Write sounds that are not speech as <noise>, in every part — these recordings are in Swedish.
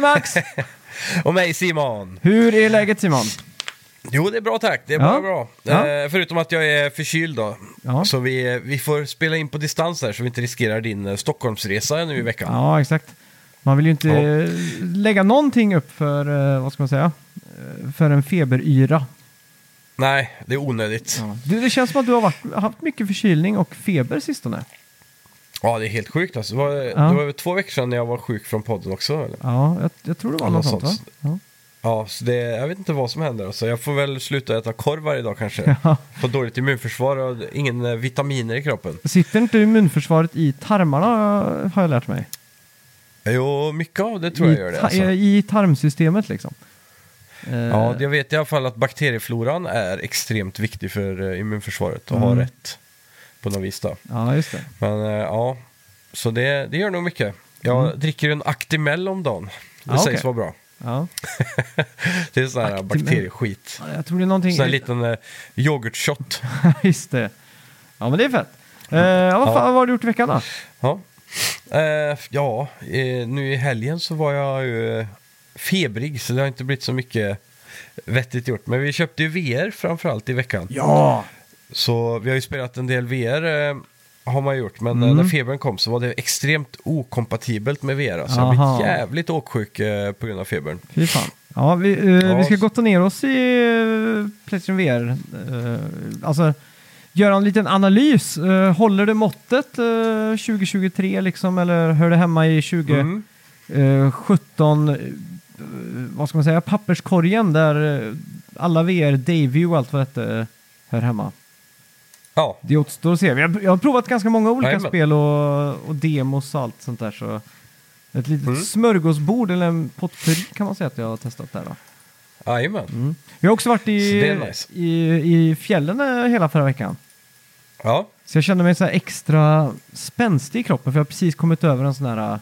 mig Max. <laughs> Och mig Simon. Hur är läget Simon? Jo, det är bra tack. Det är Ja. bara bra. Ja. Eh, förutom att jag är förkyld då. Ja. Så vi, vi får spela in på distans här så vi inte riskerar din eh, Stockholmsresa nu i veckan. Ja, exakt. Man vill ju inte Ja. eh, lägga någonting upp för, eh, vad ska man säga, Eh, för en feberyra. Nej, det är onödigt. Ja. Ja. Du, det känns som att du har varit, haft mycket förkylning och feber sistone. Det är helt sjukt alltså. Det var, det var över två veckor sedan jag var sjuk från podden också. Eller? Ja, jag, jag tror det var Ja, något något sånt va? sånt. Ja. Ja, så det, jag vet inte vad som händer. Alltså. Jag får väl sluta äta korv varje dag kanske. <laughs> Ja. Får dåligt immunförsvar och ingen eh, vitaminer i kroppen. Sitter inte immunförsvaret i tarmarna har jag lärt mig? Jo, mycket av det tror jag I, gör det. Alltså. I tarmsystemet liksom. Eh, Ja, jag vet i alla fall att bakteriefloran är extremt viktig för eh, immunförsvaret och Mm. har rätt på något vis då. ja, just det. Men eh, ja, så det, det gör nog mycket. Jag Mm. dricker en Actimel om dagen. Det Ja, sägs okej. vara bra. Ja. <laughs> Det är sån här Actimel. bakterieskit. Jag tror det är någonting... Sån här liten eh, yoghurtshot. <laughs> Just det. Ja, men det är fett. Eh, ja, vad, fan, vad har du gjort i veckan då? Ja, eh, ja eh, nu i helgen så var jag ju eh, febrig så det har inte blivit så mycket vettigt gjort. Men vi köpte ju VR framförallt i veckan. Ja! Så vi har ju spelat en del VR eh, har man gjort, men eh, Mm. när febern kom så var det extremt okompatibelt med VR. Så jag har Aha. blivit jävligt åksjuk eh, på grund av febern. Fy fan. Ja, vi, eh, Ja, vi ska gotta ner oss i Playstation VR. Eh, alltså, göra en liten analys. Eh, håller det måttet eh, 2023 liksom, eller hör det hemma i 2017? Mm. eh, vad ska man säga? Papperskorgen där eh, alla VR, Davey och allt vad detta eh, hör hemma. Ja, Det återstår att se. Jag, jag har provat ganska många olika Jajamän. spel och, och demos och allt sånt där. Så ett litet Mm. smörgåsbord eller en potpurri kan man säga att jag har testat där. Då. jajamän. Mm. Jag har också varit i, nice. i, i fjällen eh, hela förra veckan. Ja, Så jag kände mig så här extra spänstig i kroppen för jag har precis kommit över en sån här,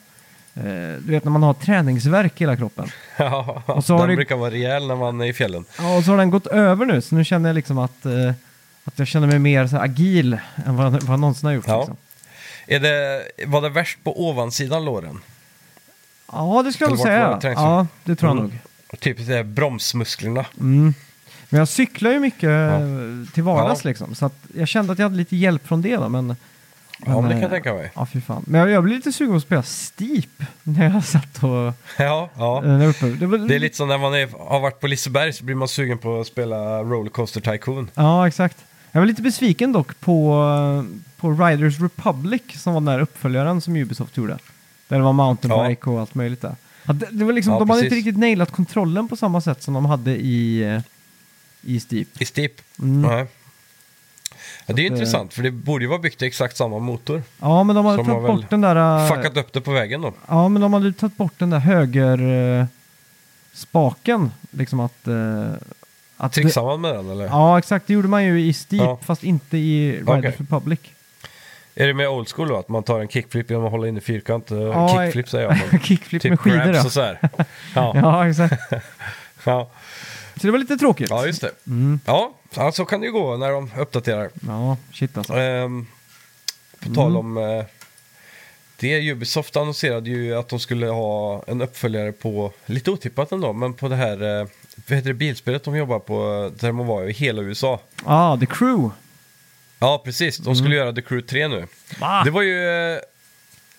eh, du vet när man har träningsvärk i hela kroppen. <laughs> ja. Och så den det- brukar vara rejäl när man är i fjällen. Ja, och så har den gått över nu så nu känner jag liksom att, eh, att jag känner mig mer så agil än vad, vad jag någonsin har gjort. Ja. Liksom. Är det, var det värst på ovansidan låren? Ja, det skulle jag nog säga. Ja, det tror jag Mm. nog. Typ det bromsmusklerna. Mm. Men jag cyklar ju mycket Ja. eh, till vardags Ja. liksom. Så att jag kände att jag hade lite hjälp från det då. Men, Ja, men det kan eh, jag tänka mig. Ja, fy fan. Men jag, jag blev lite sugen på att spela Steep <laughs> när jag satt och... Ja, ja. eh, uppe. Det, var, Det är lite som när man är, har varit på Liseberg så blir man sugen på att spela Rollercoaster Tycoon. Ja, exakt. Jag var lite besviken dock på, på Riders Republic som var den där uppföljaren som Ubisoft gjorde. Där det var mountainbike och allt möjligt där. Ja, det, det var liksom, Ja, de hade inte riktigt nailat kontrollen på samma sätt som de hade i, eh, i Steep. I Steep. Mm. Nej. Ja, det är att, eh, intressant, för det borde ju vara byggt i exakt samma motor. Ja, men de hade tagit bort den där... eh, Fuckat upp det på vägen då. Ja, men de hade tagit bort den där höger spaken. Liksom att... Att Trixar man med den eller? Ja, exakt. Det gjorde man ju i Steep, Ja. fast inte i Riders Okej. Republic. Är det med old school då? Att man tar en kickflip genom att hålla in i fyrkant? Eh, Ja, kickflip säger jag. men <laughs> Kickflip typ med skidor grabs ja. och så här. Ja, <laughs> ja. Ja, exakt. <laughs> ja. Så det var lite tråkigt. just det. Mm. Ja, ja, så kan det ju gå när de uppdaterar. Ja, shit alltså. Ehm, på tal Mm. om eh, det, Ubisoft annonserade ju att de skulle ha en uppföljare på, lite otippat ändå, men på det här, eh, vad heter det, bilspelet de jobbar på, där de var i hela USA. Ja, The Crew. Ja, precis. De skulle göra The Crew 3 nu. Va? Det var ju eh,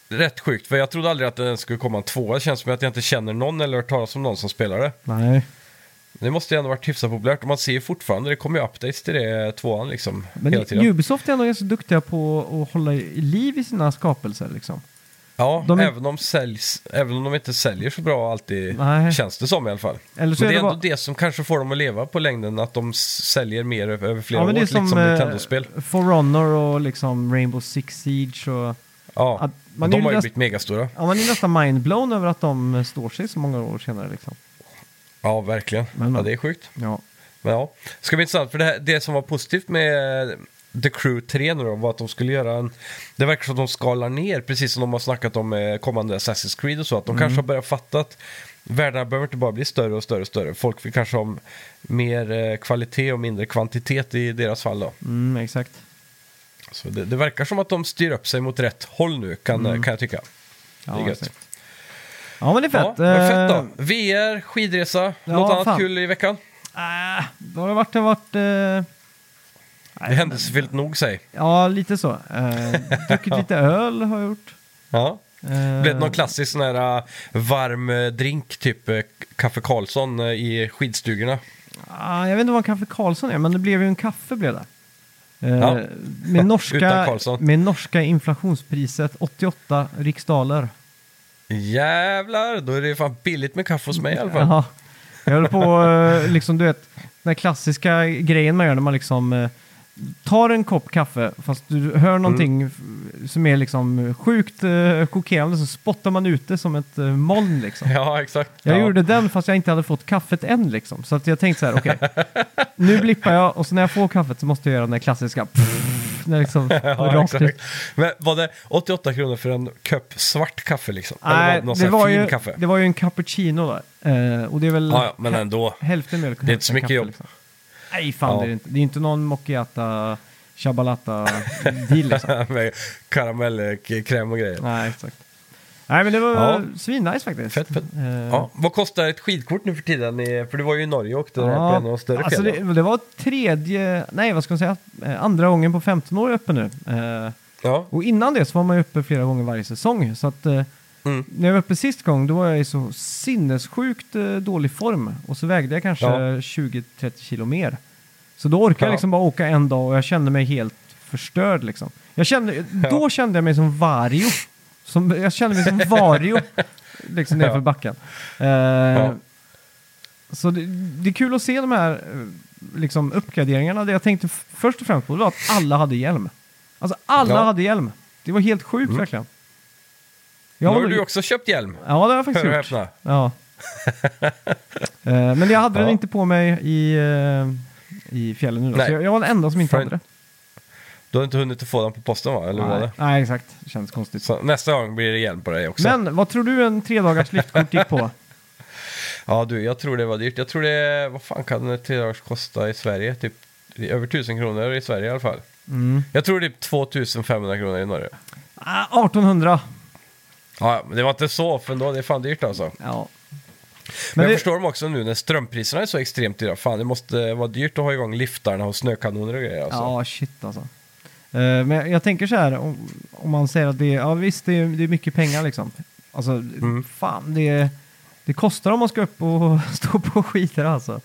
rätt sjukt, för jag trodde aldrig att det skulle komma en tvåa. Det känns som att jag inte känner någon eller hört talas om någon som spelar det. Nej. Det måste ju ändå varit hyfsat populärt och man ser ju fortfarande, det kommer ju updates till det tvåan liksom Men hela tiden. Ubisoft är ändå ganska duktiga på att hålla i liv i sina skapelser liksom. Ja, de är- även, om säljs, även om de inte säljer så bra alltid, Nej. känns det som i alla fall. Eller så Men det är det ändå bara- det som kanske får dem att leva på längden, att de säljer mer över flera Ja, men år, det är lite som, som, eh, Nintendo-spel. For Honor och liksom Rainbow Six Siege och... Ja, man de har ju näst- blivit megastora. Ja, man är nästan mindblown över att de står sig så många år senare liksom. Ja, verkligen. Men, ja, det är sjukt. Ja. Men ja, ska bli intressant, för det, här, det som var positivt med The Crew 3 nu då, var att de skulle göra en... Det verkar som att de skalar ner, precis som de har snackat om eh, kommande Assassin's Creed och så, att de Mm. kanske har börjat fatta att världarna behöver inte bara bli större och större och större. Folk vill kanske ha mer eh, kvalitet och mindre kvantitet i deras fall då. Mm, exakt. Så det, det verkar som att de styr upp sig mot rätt håll nu, kan, Mm. kan jag tycka. Ja, det är gött. exakt. ja men det är Ja, fett. men fett Eh, då. VR, skidresa, ja, något annat fan. kul i veckan? Äh, då har det varit... Det har varit eh, Det är händelsefyllt nog, säg. ja, lite så. Eh, druckit lite <laughs> öl har jag gjort. Ja. Eh, Blev det någon klassisk sån här äh, varm äh, drink, typ kaffe Karlsson i skidstugorna? ah, jag vet inte vad en kaffe Karlsson är, men det blev ju en kaffe blev det. Eh, Ja. med, <laughs> norska, med norska inflationspriset 88 riksdaler. Jävlar, då är det fan billigt med kaffe hos mig i alla fall. Jaha. Jag höll på, eh, liksom du vet, den klassiska grejen man gör när man liksom eh, tar en kopp kaffe fast du hör någonting Mm. som är liksom sjukt eh, chockerande så spottar man ut det som ett eh, moln liksom. <laughs> Ja, exakt. Jag ja. gjorde den fast jag inte hade fått kaffet än liksom. Så att jag tänkte så här, okej, <laughs> nu blippar jag och så när jag får kaffet så måste jag göra den där klassiska när liksom, <laughs> Ja, exakt. Men var det 88 kronor för en kopp svart kaffe liksom? Nej, det det var, fin ju, kaffe? det var ju en cappuccino där. Eh, och det är väl Ja, ja, men ändå. hälften mjölk Det är inte så mycket kaffe, jobb. Liksom. Nej, fan Ja. det är inte. Det är inte någon mockata, chabalata deal liksom. <laughs> Med karamellkräm och grejer. Nej, exakt. Nej, men det var Ja. svinnice faktiskt. Fett, fett. Eh, Ja, vad kostar ett skidkort nu för tiden? I- För du var ju i Norge och åkte där på en av de större alltså det, det var tredje, nej vad ska man säga, Eh, andra gången på 15 år uppe nu. Eh, Ja, och innan det så var man ju uppe flera gånger varje säsong. Så att eh, Mm. när jag var uppe sist gång då var jag i så sinnessjukt eh, dålig form. Och så vägde jag kanske Ja. 20-30 kilo mer. Så då orkade jag Ja. liksom bara åka en dag och jag kände mig helt förstörd liksom. Jag kände, Då kände jag mig som Vario. Som, jag kände mig som <laughs> Vario. liksom nerför Ja. backen. Eh, Ja. Så det, det är kul att se de här eh, liksom, uppgraderingarna. Det jag tänkte f- först och främst på det var att alla hade hjälm. Alltså alla Ja. hade hjälm. Det var helt sjukt Mm. verkligen. Jag har du också köpt hjälm. Ja, det har jag faktiskt Hör gjort. Ja. <laughs> Eh, men jag hade den Ja. inte på mig i, eh, i fjällen nu. Då. Nej. Så jag, jag var den enda som inte För- hade det. Du har inte hunnit att få den på posten va? Eller Nej. Nej, exakt. Det kändes konstigt. Så nästa gång blir det hjälm på dig också. Men vad tror du en tredagars liftkort gick på? <laughs> Ja du, jag tror det var dyrt. Jag tror det, vad fan kan en tredagars kosta i Sverige? Typ över 1000 kronor i Sverige i alla fall. Mm. Jag tror det är 2500 kronor i Norge. Ah, 1800. Ja, men det var inte så, för ändå, det är fan dyrt alltså. Ja. Men, Men jag det, förstår dem också nu när strömpriserna är så extremt dyra. Fan, det måste vara dyrt att ha igång liftarna och snökanoner och grejer alltså. Ja, shit alltså. Eh, men jag, jag tänker så här, om, om man säger att det är, ja visst det är, det är mycket pengar liksom. Alltså, Mm. fan det, det kostar om man ska upp och <laughs> stå på skidor alltså.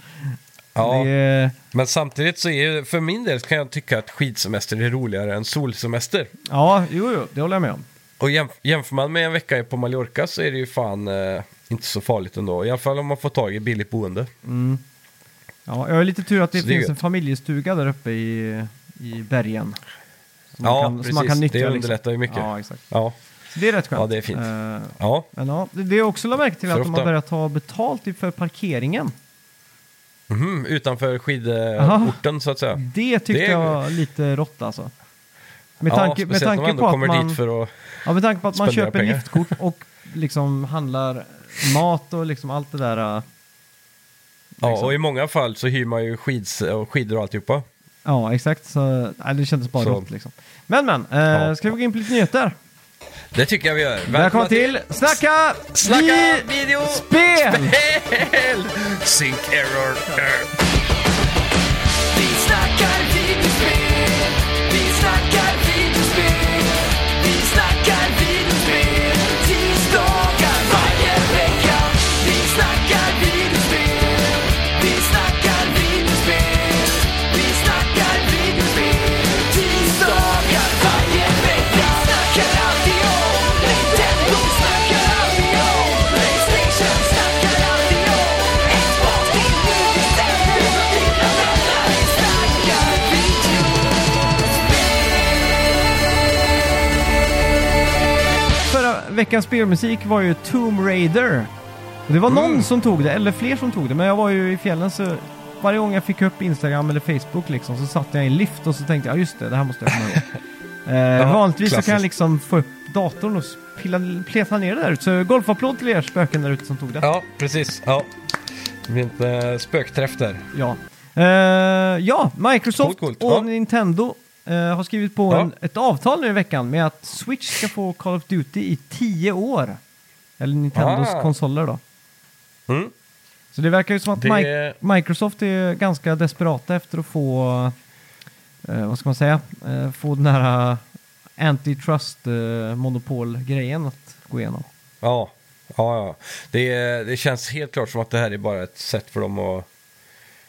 Ja, Det, men samtidigt så är för min del kan jag tycka att skidsemester är roligare än solsemester. ja, jo, jo, det håller jag med om. Och jämf jämför man med en vecka på Mallorca så är det ju fan eh, inte så farligt ändå. I alla fall om man får tag i billigt boende. Mm. Ja, jag har lite tur att det Så det finns gött. en familjestuga där uppe i, i bergen. Som Ja, man kan, precis. Man kan nyttja, det liksom. underlättar ju mycket. Ja, exakt. Ja, Så det är rätt skönt. Ja, det är fint. Eh, ja. men ja, det, det är också lagt märke till För att de har ofta. börjat ta betalt för parkeringen. Mhm, utanför skidorten så att säga. Det tyckte Det är- jag lite rått alltså. Med ja, tanke, med om man tanke på att kommer man, dit för att... ja, med tanke på att man spendera köper pengar. liftkort och liksom handlar mat och liksom allt det där. äh, Ja, liksom. och i många fall så hyr man ju skids och skidor och alltihopa. Ja, exakt. Så, nej, det kändes bara Så. rått liksom. Men men, eh, Ja. ska vi gå in på lite nyheter? Det tycker jag vi gör. Välkomna till Snacka, Snacka vi video spel! spel! Sync error. Vi snackar veckans spelmusik var ju Tomb Raider. Och det var någon Mm. som tog det, eller fler som tog det, men jag var ju i fjällen så varje gång jag fick upp Instagram eller Facebook liksom så satt jag i en lift och så tänkte jag, ja just det, det här måste jag komma ihåg. <laughs> eh, vanligtvis så kan jag klassiskt. liksom få upp datorn och pilla, pleta ner det där ute. Så golfapplåd till er spöken där ute som tog det. Ja, precis. Ja. Det blir eh, spökträff där. Ja, Eh, ja Microsoft Coolt, coolt. och Ja. Nintendo eh, har skrivit på Ja. en, ett avtal nu i veckan med att Switch ska få Call of Duty i tio år. Eller Nintendos Ah. konsoler då. Mm. Så det verkar ju som att Det- Mi- Microsoft är ganska desperata efter att få, eh, vad ska man säga, eh, få den här eh, antitrust-monopol-grejen att gå igenom. Ja, ja, ja. Det, det känns helt klart som att det här är bara ett sätt för dem att,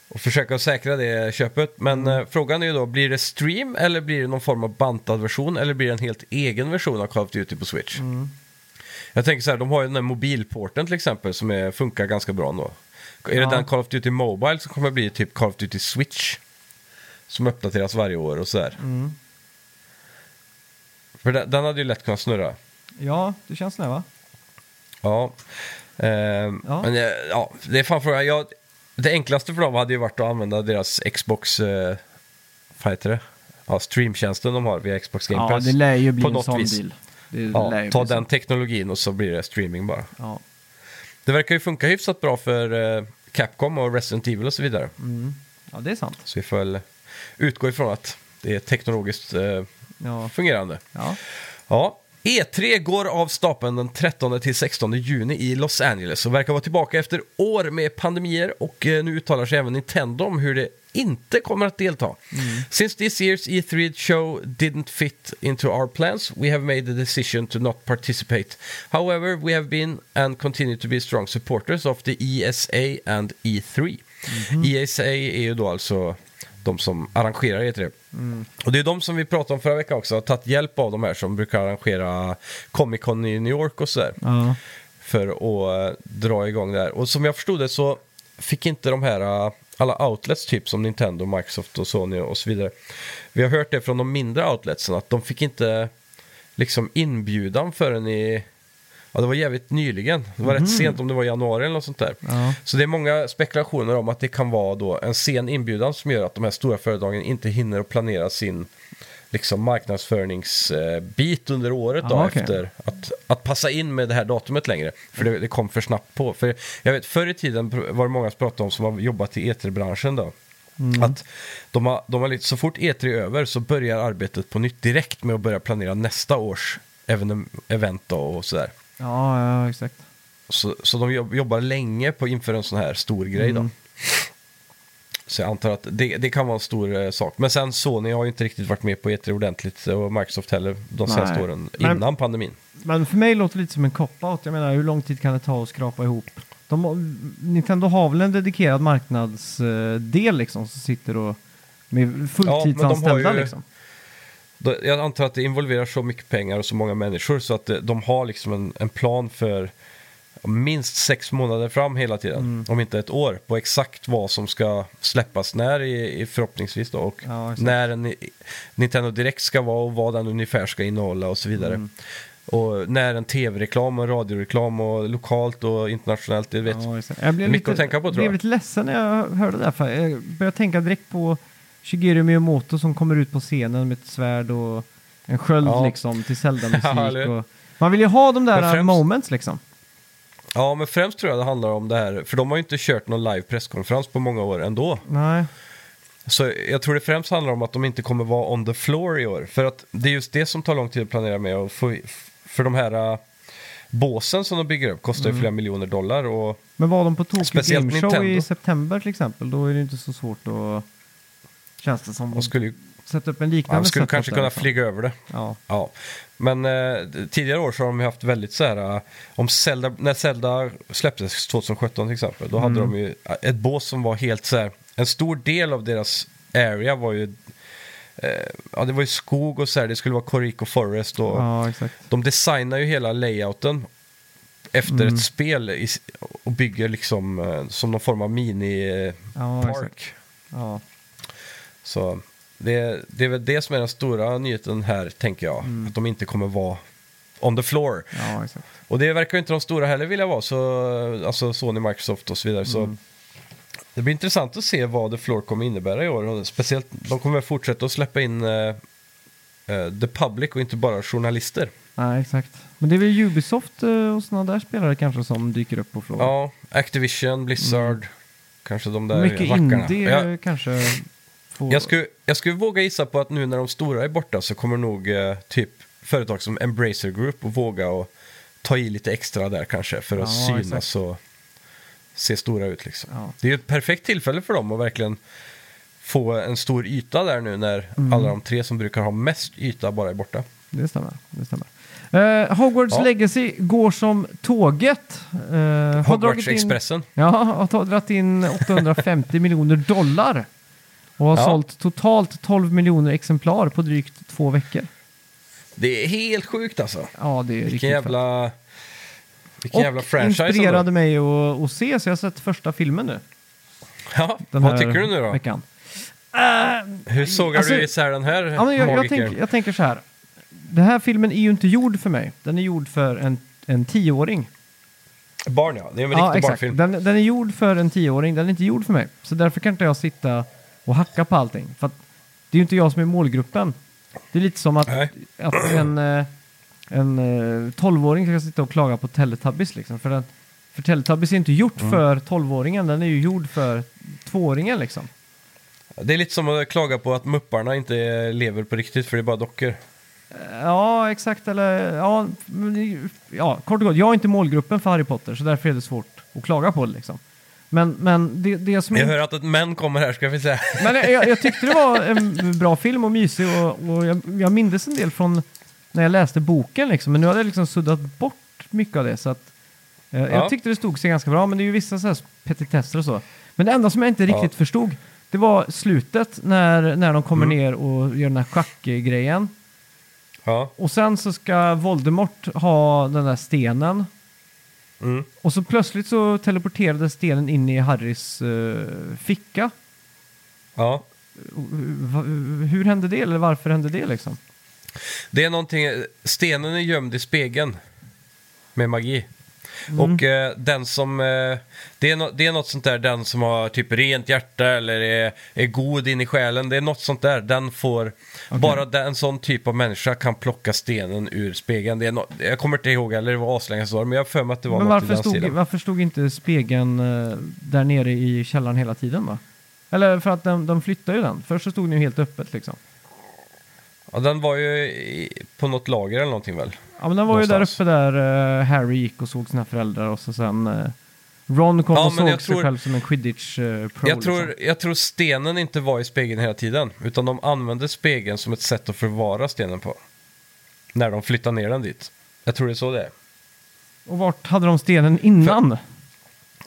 att försöka säkra det köpet. Men eh, frågan är ju då, blir det stream eller blir det någon form av bantad version eller blir det en helt egen version av Call of Duty på Switch? Jag tänker så här, de har ju den här mobilporten till exempel som är, funkar ganska bra ändå. Är det Ja. den Call of Duty Mobile som kommer bli typ Call of Duty Switch? Som uppdateras varje år och sådär. Mm. För den, den hade ju lätt kunnat snurra. Ja, det känns det va? Ja. Ehm, Ja. Men eh, ja, det är fan frågan. Jag, det enklaste för dem hade ju varit att använda deras Xbox, eh, vad heter det? Ja, streamtjänsten de har via Xbox Game Ja, Pass. det lär ju bli på en sån vis. deal. Det Ja, ta den teknologin och så blir det streaming bara. Ja. Det verkar ju funka hyfsat bra för eh, Capcom och Resident Evil och så vidare. Mm. ja, det är sant. Så vi får väl utgå ifrån att det är teknologiskt eh, Ja. fungerande. Ja. Ja, E3 går av stapeln den 13 till 16 juni i Los Angeles och verkar vara tillbaka efter år med pandemier och eh, nu uttalar sig även Nintendo om hur det inte kommer att delta. Since this year's E3 show didn't fit into our plans, we have made the decision to not participate. However, we have been and continue to be strong supporters of the ESA and E3. ESA är ju då alltså de som arrangerar E3. Och det är de som vi pratade om förra veckan också, har tagit hjälp av de här som brukar arrangera Comic Con i New York och sådär. Ja. För att eh, dra igång det här. Och som jag förstod det så fick inte de här eh, alla outlets typ som Nintendo, Microsoft och Sony och så vidare. Vi har hört det från de mindre outletsen att de fick inte liksom inbjudan förrän i Ja, det var jävligt nyligen. Det var rätt sent om det var i januari eller något sånt där. Ja. Så det är många spekulationer om att det kan vara då en sen inbjudan som gör att de här stora företagen inte hinner att planera sin liksom marknadsföringsbit under året då okej. efter att, att passa in med det här datumet längre. För det, det kom för snabbt på. För jag vet, förr i tiden var det många som pratade om som har jobbat i E3-branschen då. Mm. Att de har, de har lite, så fort E3 är över så börjar arbetet på nytt direkt med att börja planera nästa års even- event då och sådär. Ja, ja, exakt. Så, så de jobb, jobbar länge på inför en sån här stor grej då. Mm. Så jag antar att det, det kan vara en stor eh, sak. Men sen Sony har ju inte riktigt varit med på E3 ordentligt och Microsoft heller de Nej. senaste åren Men- innan pandemin. Men för mig låter det lite som en cop-out. Jag menar, hur lång tid kan det ta att skrapa ihop? De, Nintendo har väl en dedikerad marknadsdel liksom som sitter och med fulltidsanställda ju- liksom. Jag antar att det involverar så mycket pengar och så många människor så att eh, de har liksom en, en plan för minst sex månader fram hela tiden, Mm. om inte ett år, på exakt vad som ska släppas när i, i förhoppningsvis då och Ja, när en Nintendo Direkt ska vara och vad den ungefär ska innehålla och så vidare. Mm. Och när en tv-reklam och radioreklam och lokalt och internationellt, det vet. Ja, jag blev mycket lite, att tänka på, tror blev jag. lite ledsen när jag hörde det. Här, för jag började tänka direkt på Shigeru Miyamoto som kommer ut på scenen med ett svärd och en sköld Ja. liksom till Zelda-musik. <laughs> och... Man vill ju ha de där Men främst- moments liksom. Ja, men främst tror jag det handlar om det här, för de har ju inte kört någon live presskonferens på många år ändå. Nej. Så jag tror det främst handlar om att de inte kommer vara on the floor i år. För att det är just det som tar lång tid att planera med. Och få, för de här äh, båsen som de bygger upp kostar Mm. ju flera miljoner dollar. Och, Men var de på Tokyo Speciellt Game Show i Nintendo. september till exempel, då är det inte så svårt att... Känns det som. och skulle, ju- Sätta upp en liknande man skulle kanske kunna liksom. flyga över det. Ja. Ja, men eh, tidigare år så har de ju haft väldigt så här, eh, om Zelda, när Zelda släpptes 2017 till exempel, då hade Mm. de ju ett bås som var helt så här, en stor del av deras area var ju, eh, ja det var ju skog och så här, det skulle vara Corico Forest och ja, exakt. de designar ju hela layouten efter Mm. ett spel och bygger liksom eh, som någon form av mini-park. Ja. Ja. Så det, det är väl det som är den stora nyheten här, tänker jag. Mm. Att de inte kommer vara on the floor. ja, exakt. Och det verkar ju inte de stora heller vilja vara, så, alltså Sony, Microsoft och så vidare. Så Mm. det blir intressant att se vad the floor kommer innebära i år. Speciellt, de kommer fortsätta att släppa in eh, the public och inte bara journalister. Nej, exakt. Men det är väl Ubisoft eh, och sådana där spelare kanske som dyker upp på Flow. Ja, Activision, Blizzard, kanske de där Mm. Mycket rackarna. indie Ja, kanske Jag skulle, jag skulle våga gissa på att nu när de stora är borta så kommer nog eh, typ företag som Embracer Group att våga och ta i lite extra där kanske för att Ja, synas exakt. och se stora ut liksom. Ja. Det är ju ett perfekt tillfälle för dem att verkligen få en stor yta där nu när Mm. alla de tre som brukar ha mest yta bara är borta. Det stämmer. Det stämmer. Eh, Hogwarts Ja. Legacy går som tåget. Har dragit in, Hogwarts-expressen. ja, har dragit in 850 miljoner dollar. Och har Ja. sålt totalt 12 miljoner exemplar på drygt två veckor. Det är helt sjukt alltså. Ja, det är riktigt Vilken fett. jävla... Vilken Och jävla franchise. inspirerade ändå. mig att, att se, så jag har sett första filmen nu. Ja, Den vad tycker du nu då? Veckan. Hur sågar Alltså- du isär den här Ja, men jag, jag, tänk, jag tänker så här. Den här filmen är ju inte gjord för mig. Den är gjord för en, en tioåring. Barn ja, det är en Ja, riktig exakt. barnfilm. Den, den är gjord för en tioåring, den är inte gjord för mig. Så därför kan inte jag sitta och hacka på allting. För att det är ju inte jag som är målgruppen. Det är lite som att, Nej. att en, eh, en eh, 12-åring ska sitta och klaga på Teletubbies. Liksom. För, den, för Teletubbies är inte gjort Mm. för 12-åringen, den är ju gjord för tvååringen liksom. Det är lite som att klaga på att mupparna inte lever på riktigt för det är bara dockor. Ja, exakt. Eller, ja, ja, kort och gott, jag är inte målgruppen för Harry Potter, så därför är det svårt att klaga på det. Liksom. Men, men det, det som... Jag hör att ett män kommer här ska vi säga. Men jag, jag tyckte det var <laughs> en bra film och mysig och, och jag, jag mindes en del från när jag läste boken liksom. Men nu hade jag liksom suddat bort mycket av det. Så att, eh, Ja. Jag tyckte det stod sig ganska bra, men det är ju vissa så här petitesser och så. Men det enda som jag inte riktigt förstod, det var slutet när, när de kommer Mm. ner och gör den här schackgrejen. Ja. Och sen så ska Voldemort ha den där stenen. Mm. Och så plötsligt så teleporterade stenen in i Harrys eh, ficka. ja. Va- Hur hände det? Eller varför hände det liksom? Det är någonting, stenen är gömd i spegeln. Med magi. Mm. Och eh, den som, eh, det, är no, det är något sånt där, den som har typ rent hjärta eller är, är god in i själen. Det är något sånt där, den får, bara den, en sån typ av människa kan plocka stenen ur spegeln. Det är no, jag kommer inte ihåg, eller det var aslänge sedan, men jag har för mig att det var Men något i varför den stod, stilen. varför stod inte spegeln eh, där nere i källaren hela tiden va? Eller för att de, de flyttade ju den. Först så stod den ju helt öppet liksom. Ja, den var ju i, på något lager eller någonting väl? Ja men den var ju där Någonstans. uppe där eh, Harry gick och såg sina föräldrar och så sen eh, Ron kom Ja, och men såg jag sig tror- själv som en quidditch eh. Jag tror, liksom. jag tror stenen inte var i spegeln hela tiden, utan de använde spegeln som ett sätt att förvara stenen på. När de flyttar ner den dit. Jag tror det är så det är. Och vart hade de stenen innan?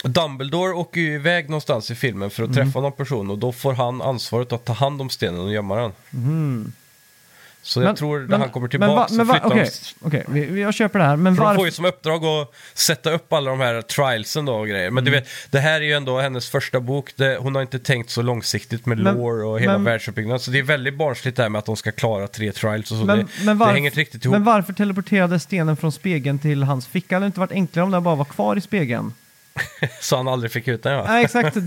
Dumbledore åker ju iväg någonstans i filmen för att Mm. träffa någon person och då får han ansvaret att ta hand om stenen och gömma den. Mhm. Så jag tror när han kommer men va- tillbaka men så flyttar Okej, de... okej, vi, vi, jag köper det här. Men För de får ju som uppdrag att sätta upp alla de här trialsen då och grejer. Men Mm. du vet, det här är ju ändå hennes första bok. Det, hon har inte tänkt så långsiktigt med Men- lore och hela men- världsuppbyggnaden. Så det är väldigt barnsligt det här med att de ska klara tre trials och så. Men, det, men, det varf- hänger inte riktigt ihop. men varför teleporterade stenen från spegeln till hans ficka? Hade det inte varit enklare om den bara var kvar i spegeln? <laughs> Så han aldrig fick ut den ja. Nej, exakt. Det,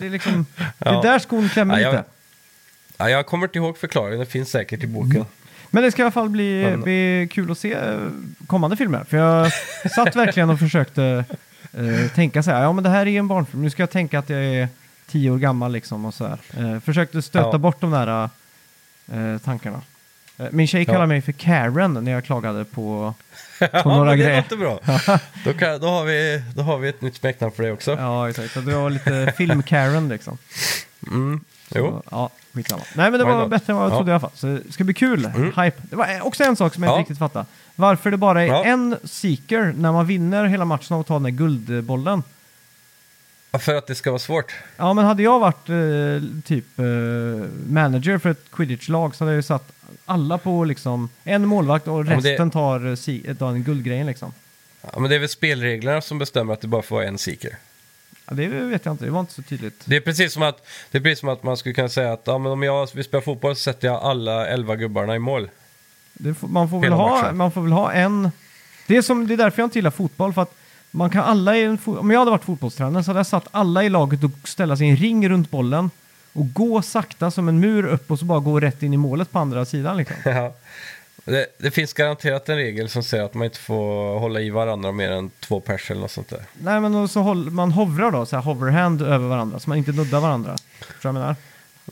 det är liksom... Det <laughs> Ja. är där skon klämmer Ja, jag- lite. Ja. Jag kommer inte ihåg förklaringen, det finns säkert i boken. Mm. Men det ska i alla fall bli, Men- bli kul att se eh, kommande filmer. För jag satt verkligen och försökte eh, tänka så här, ja men det här är en barnfilm, nu ska jag tänka att jag är tio år gammal liksom och så här. Eh, försökte stöta Ja. bort de där eh, tankarna. Eh, min tjej Ja. kallade mig för Karen när jag klagade på... <laughs> ja, några men det grejer. låter bra. <laughs> då, kan, då, har vi, då har vi ett nytt smeknamn för det också. Ja, exakt. Det var lite film-Karen liksom. Mm. Jo. Så, ja, skitsamma. Nej, men det Why var not? bättre än vad jag Ja. trodde i alla fall. Så det ska bli kul. Mm. Hype. Det var också en sak som jag Ja. inte riktigt fattade. Varför det bara är Ja. en seeker när man vinner hela matchen av att ta den där guldbollen. Ja, För att det ska vara svårt. Ja, men hade jag varit eh, typ eh, manager för ett quidditch-lag så hade jag ju satt alla på liksom en målvakt och men det- resten tar, eh, si- tar den guldgrejen liksom. Ja, men det är väl spelreglerna som bestämmer att det bara får vara en seeker. Ja, det vet jag inte, det var inte så tydligt. Det är precis som att, det är precis som att man skulle kunna säga att ja, men om jag vill spela fotboll så sätter jag alla elva gubbarna i mål. Det får, man, får väl Hela ha, matchen. man får väl ha en... Det är, som, det är därför jag inte gillar fotboll. För att man kan alla i en fo- om jag hade varit fotbollstränare så hade jag satt alla i laget och ställa sig i en ring runt bollen och gå sakta som en mur upp och så bara gå rätt in i målet på andra sidan. Liksom. <laughs> Ja. Det, det finns garanterat en regel som säger att man inte får hålla i varandra mer än två pers eller något sånt där. Nej men så håll, man hovrar då, så här hoverhand över varandra så man inte nuddar varandra. Förstår du vad jag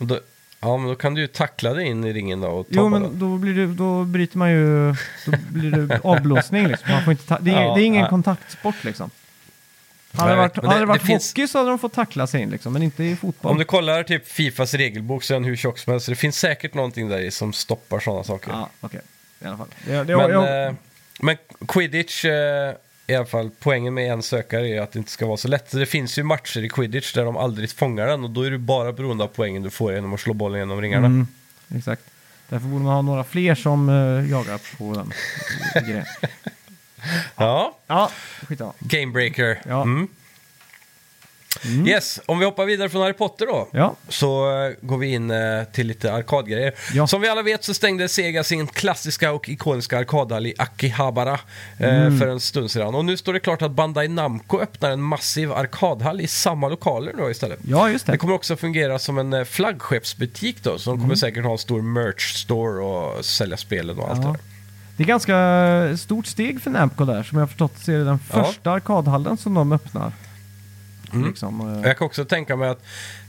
menar? Då, Ja, men då kan du ju tackla dig in i ringen då och ta Jo, men då, blir det, då bryter man ju... Då blir det <laughs> avblåsning liksom. Man får inte ta, det, är, Ja, det är ingen nej. kontaktsport liksom. Hade det varit, hade det- varit det finns- hockey så hade de fått tackla sig in liksom, men inte i fotboll. Om du kollar typ Fifas regelbok så är den hur tjock som helst. så Det finns säkert någonting där i som stoppar sådana saker. Ja, okej. I alla fall. Det, det, men, jag, eh, men quidditch, eh, i alla fall poängen med en sökare är att det inte ska vara så lätt. Så Det finns ju matcher i quidditch där de aldrig fångar den och då är du bara beroende av poängen du får genom att slå bollen genom ringarna. mm, exakt. Därför borde man ha några fler som eh, jagar på den <laughs> grejen. Ja, Ja, skitsamma. Gamebreaker. Ja. Mm. Yes, om vi hoppar vidare från Harry Potter då. Ja, Så eh, går vi in eh, till lite arkadgrejer. Ja. Som vi alla vet så stängde Sega sin klassiska och ikoniska arkadhall i Akihabara eh, Mm. för en stund sedan. Och nu står det klart att Bandai Namco öppnar en massiv arkadhall i samma lokaler då istället. ja just Det det. kommer också fungera som en flaggskeppsbutik då, så de Mm. kommer säkert ha en stor merch store och sälja spelen och allt Ja. det där. Det är ganska stort steg för Namco där. Som jag har förstått så är det den första arkadhallen som de öppnar. Mm. Liksom, eh, Jag kan också tänka mig att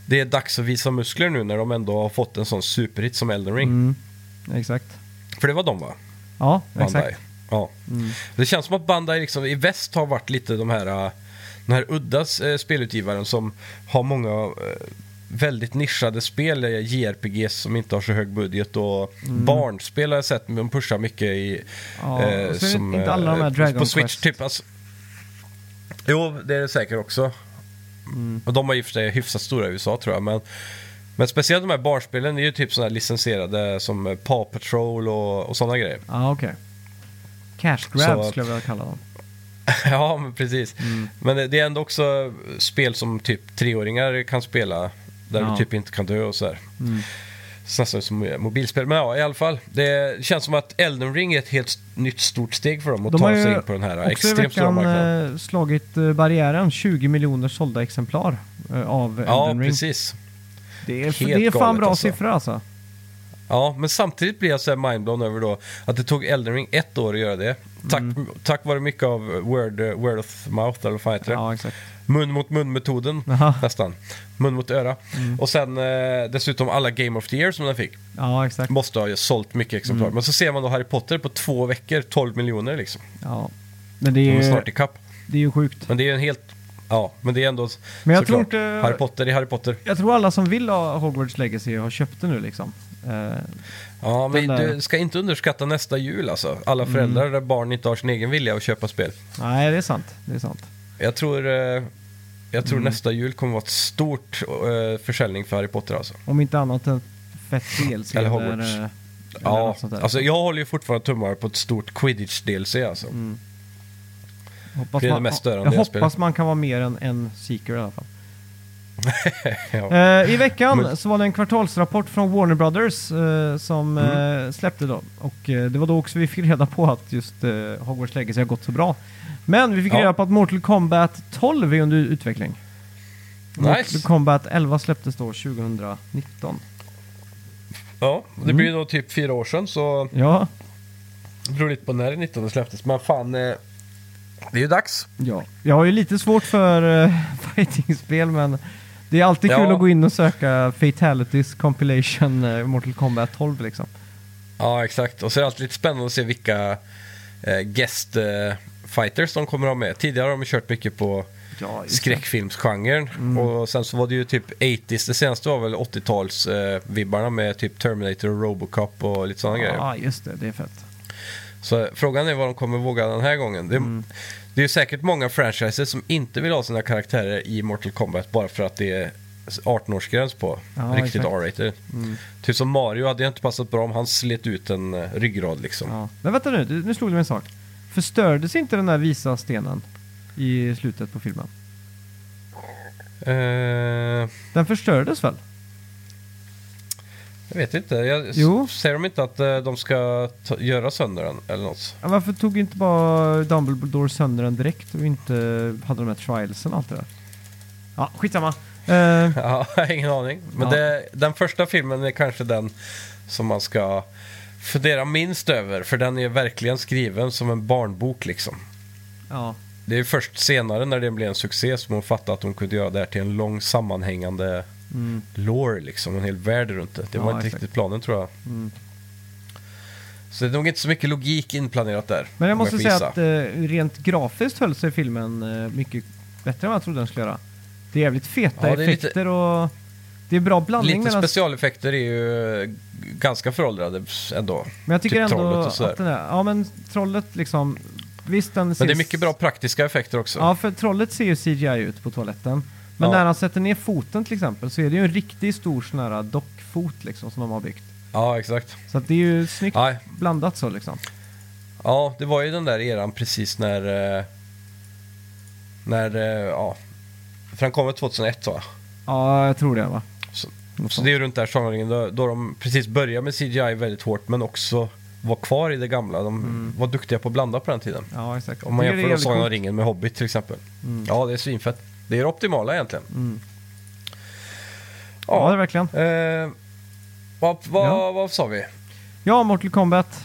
det är dags att visa muskler nu när de ändå har fått en sån superhit som Elden Ring. mm, exakt. För det var de va? Ja, Bandai. exakt. Ja. Mm. Det känns som att Bandai liksom, i väst har varit lite de här, äh, den här udda äh, spelutgivaren som har många väldigt nischade spel, JRPGs som inte har så hög budget och Mm. barnspel har jag sett, de pushar mycket i... Ja, eh, som, inte alla de här eh, Dragon På Switch Quest. typ. Alltså, jo, det är det säkert också. Mm. Och de har ju för sig hyfsat stora i USA tror jag, men men speciellt de här barnspelen är ju typ sådana här licensierade som Paw Patrol och, och sådana grejer. Ja, okej. Cash grab Så- skulle jag vilja kalla dem. <laughs> ja, men precis. Mm. Men det det är ändå också spel som typ treåringar kan spela. Där Ja. du typ inte kan dö och sådär. Mm. Nästan som mobilspel. Men ja, i alla fall. Det känns som att Elden Ring är ett helt nytt stort steg för dem att De har ta ju sig in på den här i extremt stora marknaden. eh, slagit eh, barriären 20 miljoner sålda exemplar eh, av Ja, Elden Ring. precis. Det är, Helt det är fan bra alltså. siffror alltså. Ja, men samtidigt blir jag så här mindblown över då att det tog Elden Ring ett år att göra det. Tack, Mm. tack vare mycket av word, eh, word of mouth, eller vad fan heter det? Ja, exakt. Mun mot mun-metoden, nästan. Mun mot öra. Mm. Och sen eh, dessutom alla Game of the Year som den fick. Ja, exakt. Måste ha ju sålt mycket exemplar. Mm. Men så ser man då Harry Potter på två veckor, 12 miljoner liksom. Ja. Men det De är är, snart i kapp. det är ju sjukt. Men det är ju en helt... Ja, men det är ändå Men jag tror inte- Harry Potter är Harry Potter. Jag tror alla som vill ha Hogwarts Legacy har köpt det nu liksom. Eh, Ja, men där- du ska inte underskatta nästa jul alltså. Alla Mm. föräldrar där barn inte har sin egen vilja att köpa spel. nej, det är sant. Det är sant. Jag tror, eh, jag tror Mm. nästa jul kommer vara ett stort eh, försäljning för Harry Potter alltså. Om inte annat än fett DLC. Eller Hogwarts. eller Ja, alltså jag håller ju fortfarande tummar på ett stort Quidditch-DLC alltså. Mm. Hoppas Det är det man, mest störande jag hoppas spelet. man kan vara mer än en seeker i alla fall. <laughs> ja. Eh, I veckan så var det en kvartalsrapport från Warner Brothers eh, som Mm. eh, släppte då. Och eh, det var då också vi fick reda på att just eh, Hogwarts Legacy har gått så bra. Men vi fick Ja. reda på att Mortal Kombat 12 är under utveckling. Mortal Nice. Kombat 11 släpptes då 2019. ja, det Mm. blir då typ fyra år sedan så Ja, det beror lite på när det 19 släpptes. Men fan, det är ju dags. ja. Jag har ju lite svårt för uh, <laughs> fightingspel men det är alltid kul Ja. att gå in och söka Fatalities Compilation eh, Mortal Kombat 12 liksom. Ja, exakt. Och så är det alltid lite spännande att se vilka eh, guest eh, fighters de kommer ha med. Tidigare har de kört mycket på Ja, skräckfilmsgenren. Mm. Och sen så var det ju typ 80s, det senaste var väl 80-tals eh, vibbarna med typ Terminator och Robocop och lite sådana grejer. Ja, just det. Det är fett. Så frågan är vad de kommer våga den här gången. Det, Mm. Det är säkert många franchises som inte vill ha sina karaktärer i Mortal Kombat bara för att det är 18-årsgräns på. Ja, riktigt. R-rated. Mm. Typ som Mario hade ju inte passat bra om han slet ut en eh, ryggrad liksom. Ja. Men vänta nu, nu slog det mig en sak. Förstördes inte den där visa stenen i slutet på filmen? Eh, Den förstördes väl? Jag vet inte. Jag, Jo. Säger de inte att eh, de ska ta, göra sönder den eller något? Ja, varför tog inte bara Dumbledore sönder den direkt och inte hade de här trialsen och allt det där? Ja, skitsamma. Eh, <laughs> Ja, jag har ingen aning. Men Ja. det, den första filmen är kanske den som man ska fundera minst över. För den är verkligen skriven som en barnbok liksom. ja, Det är först senare när det blev en succé som hon fattade att hon kunde göra det här till en lång sammanhängande lore liksom, en hel värld runt det. Det Ja, var inte exakt. riktigt planen tror jag. Mm. Så det är nog inte så mycket logik inplanerat där. Men jag måste får säga att eh, rent grafiskt höll sig filmen eh, mycket bättre än vad jag trodde den skulle göra. Det är jävligt feta Ja, är lite- effekter och det är bra blandning Lite mellan... specialeffekter är ju eh, ganska föråldrade ändå. Men jag tycker typ ändå att den är... Ja men trollet liksom... Visst den Men ser... det är mycket bra praktiska effekter också. Ja för trollet ser ju CGI ut på toaletten. Men Ja. när han sätter ner foten till exempel så är det ju en riktigt stor sån här dockfot liksom som de har byggt. Ja, exakt. Så att det är ju snyggt Ja, blandat så liksom. ja, det var ju den där eran precis när... eh, När, eh, ja... För han kom väl 2001 va? Ja, jag tror det va. Så, så det är runt där sångringen då, då de precis började med CGI väldigt hårt men också var kvar i det gamla. De var duktiga på att blanda på den tiden. Ja, exakt. Om man jämför Sagan om ringen med Hobbit till exempel. Mm. Ja, det är svinfett. Det är det optimala egentligen. Mm. Ja, det är verkligen. Eh, vad, vad, Ja. vad sa vi? Ja, Mortal Kombat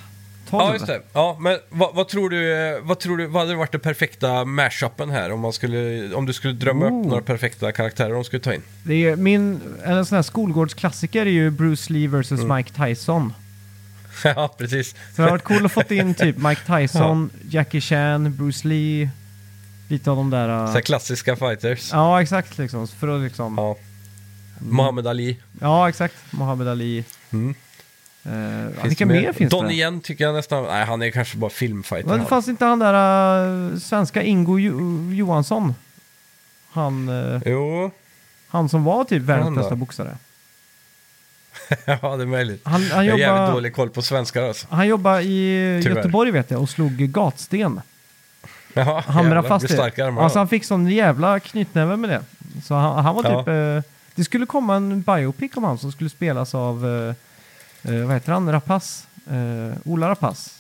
12. Ja, just det. Ja, men vad, vad, tror du, eh, vad tror du, vad hade varit det perfekta mashupen här? Om, man skulle, om du skulle drömma Oh. upp några perfekta karaktärer de skulle ta in. Det är min, en sån här skolgårdsklassiker är ju Bruce Lee vs Mm. Mike Tyson. <laughs> ja, precis. Så det har varit coolt att fått in typ Mike <laughs> Tyson, Jackie Chan, Bruce Lee, lite av de där... Så uh, här klassiska fighters. Ja, exakt liksom. För att liksom... Ja, Ja. Muhammad Ali. exakt. Muhammad Ali. Mm. Uh, ja, vilka det mer finns Don det? igen tycker jag nästan, nej han är kanske bara filmfighter. Men han. fanns inte han där uh, svenska Ingo jo Johansson? Han, uh, Jo, han som var typ världens bästa boxare. <laughs> ja det är möjligt. Han, han jag har jävligt jobbar... dålig koll på svenskar alltså. Han jobbar i Tyvärr. Göteborg vet jag och slog gatsten. Jaha, Hamrade jävlar, fast det. starka armar Alltså han fick sån jävla knytnäve med det. Så han, han var Ja. typ... eh, det skulle komma en biopic om han som skulle spelas av... eh, eh, vad heter han? Rapace? Uh, Ola Rapace.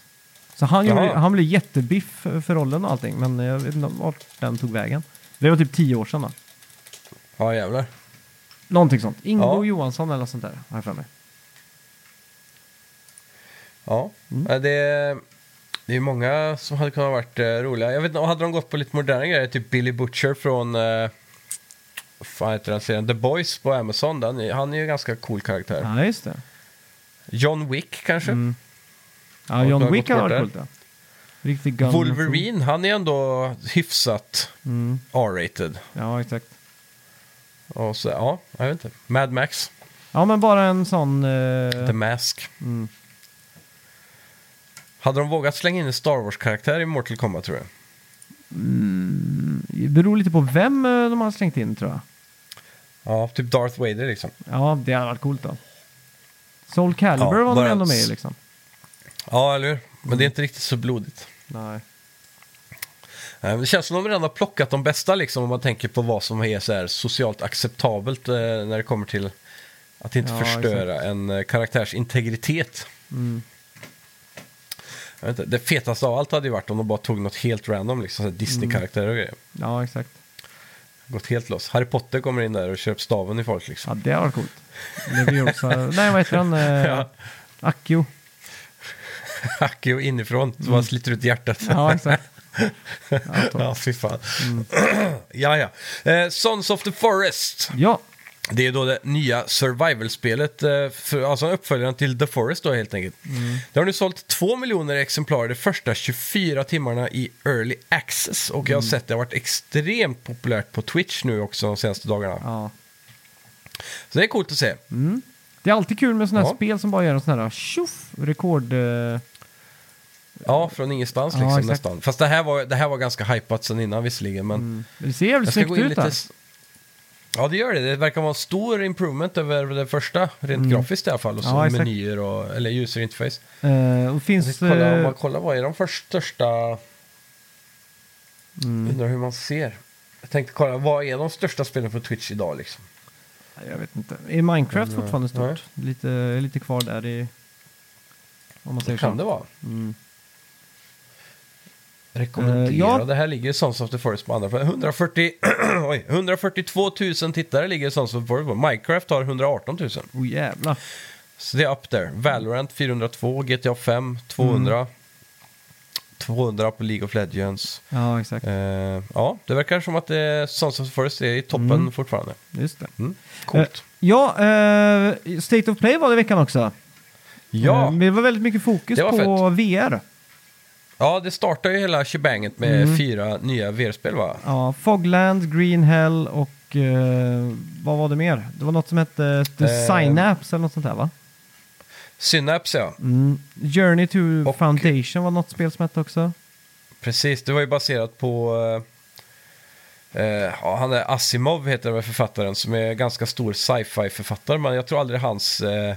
Så han, gjorde, han blev jättebiff för rollen och allting. Men jag vet inte vart den tog vägen. Det var typ tio år sedan då. Ja jävlar. Någonting sånt. Ingo Ja. Johansson eller något sånt där. Har jag för mig. Ja, Mm. Ja, det, det är många som hade kunnat varit eh, roliga. Jag vet inte, hade de gått på lite moderna grejer, typ Billy Butcher från eh, vad fan heter den serien? The Boys på Amazon. Den, är- han är ju en ganska cool karaktär. Ja, just det. John Wick kanske? Mm. Ja, Ja, John har Wick har bort varit där. coolt ja. Riktig gun. Wolverine, han är ändå hyfsat Mm. R-rated. Ja, exakt. Och så, ja, jag vet inte. Mad Max, Ja, men bara en sån... eh, The Mask. mm. Hade de vågat slänga in en Star Wars-karaktär i Mortal Kombat tror jag? Mm, det beror lite på vem eh, de har slängt in tror jag. Ja, typ Darth Vader liksom. Ja, det hade varit coolt då. Soul Calibur Ja, var de ändå med liksom. Ja, eller hur? Men det är inte riktigt så blodigt. Nej. Men Det känns som de redan har plockat de bästa liksom om man tänker på vad som är så här socialt acceptabelt eh, när det kommer till att inte Ja, förstöra en eh, karaktärs integritet. Mm. Jag vet inte, det fetaste av allt hade ju varit om de bara tog något helt random, liksom Disney-karaktärer och grejer. Ja, exakt. Gått helt loss. Harry Potter kommer in där och upp staven i folk liksom. Ja, det varit coolt. Leviosa. <laughs> Nej, vad heter han? Eh, Ja. Akio. <laughs> Akio inifrån, så man sliter ut hjärtat. Mm. Ja, exakt. <laughs> Ja, fy fan. Mm. <clears throat> ja, ja. Eh, Sons of the Forest. ja. Det är då det nya survival-spelet, eh, för, alltså uppföljaren till The Forest då helt enkelt. Mm. Det har nu sålt två miljoner exemplar de första 24 timmarna i Early Access. Och jag Mm. har sett det har varit extremt populärt på Twitch nu också de senaste dagarna. ja. Så det är coolt att se. Mm. Det är alltid kul med sådana här Ja. spel som bara gör en sån här tjoff, rekord... eh, Ja, från ingenstans Ja, liksom exakt. nästan. Fast det här, var, det här var ganska hypat sen innan visserligen. Men mm. Det ser jävligt snyggt ut lite... där. Ja, det gör det. Det verkar vara en stor improvement över det första, rent Mm. grafiskt i alla fall. Och så Ja, menyer och, eller user interface. Eh, och finns... kolla, om man kollar vad är de först, största... mm, Undrar hur man ser. Jag tänkte kolla, vad är de största spelen på Twitch idag liksom? jag vet inte. Är Minecraft Men, fortfarande nej. stort? Lite, lite kvar där i... Om man säger Kan så. det vara? Mm. Rekommendera. Eh, ja. Det här ligger Sons of the Forest på andra plats. 140, <clears throat> oj, 142 000 tittare ligger Sons of the Forest på. Minecraft har 118 000. Oh jävlar. Så det är up there. Valorant 402, GTA 5 200. 200 på League of Legends. Ja, exakt. Eh, ja, det verkar som att det, Sons of the Forest är i toppen Mm. fortfarande. Just det. Mm. Coolt. Ja, eh, State of Play var det i veckan också. ja. Eh, det var väldigt mycket fokus på VR. Ja, det startar ju hela shebanget med Mm. fyra nya VR-spel va? Ja, Fogland, Green Hell och eh, vad var det mer? Det var något som hette The Eh. Synapse eller något sånt där va? Synapse ja. Mm. Journey to Och- Foundation var något spel som hette också. Precis, det var ju baserat på... eh, eh, ja, han är Asimov heter väl författaren som är ganska stor sci-fi författare. Men jag tror aldrig hans, eh,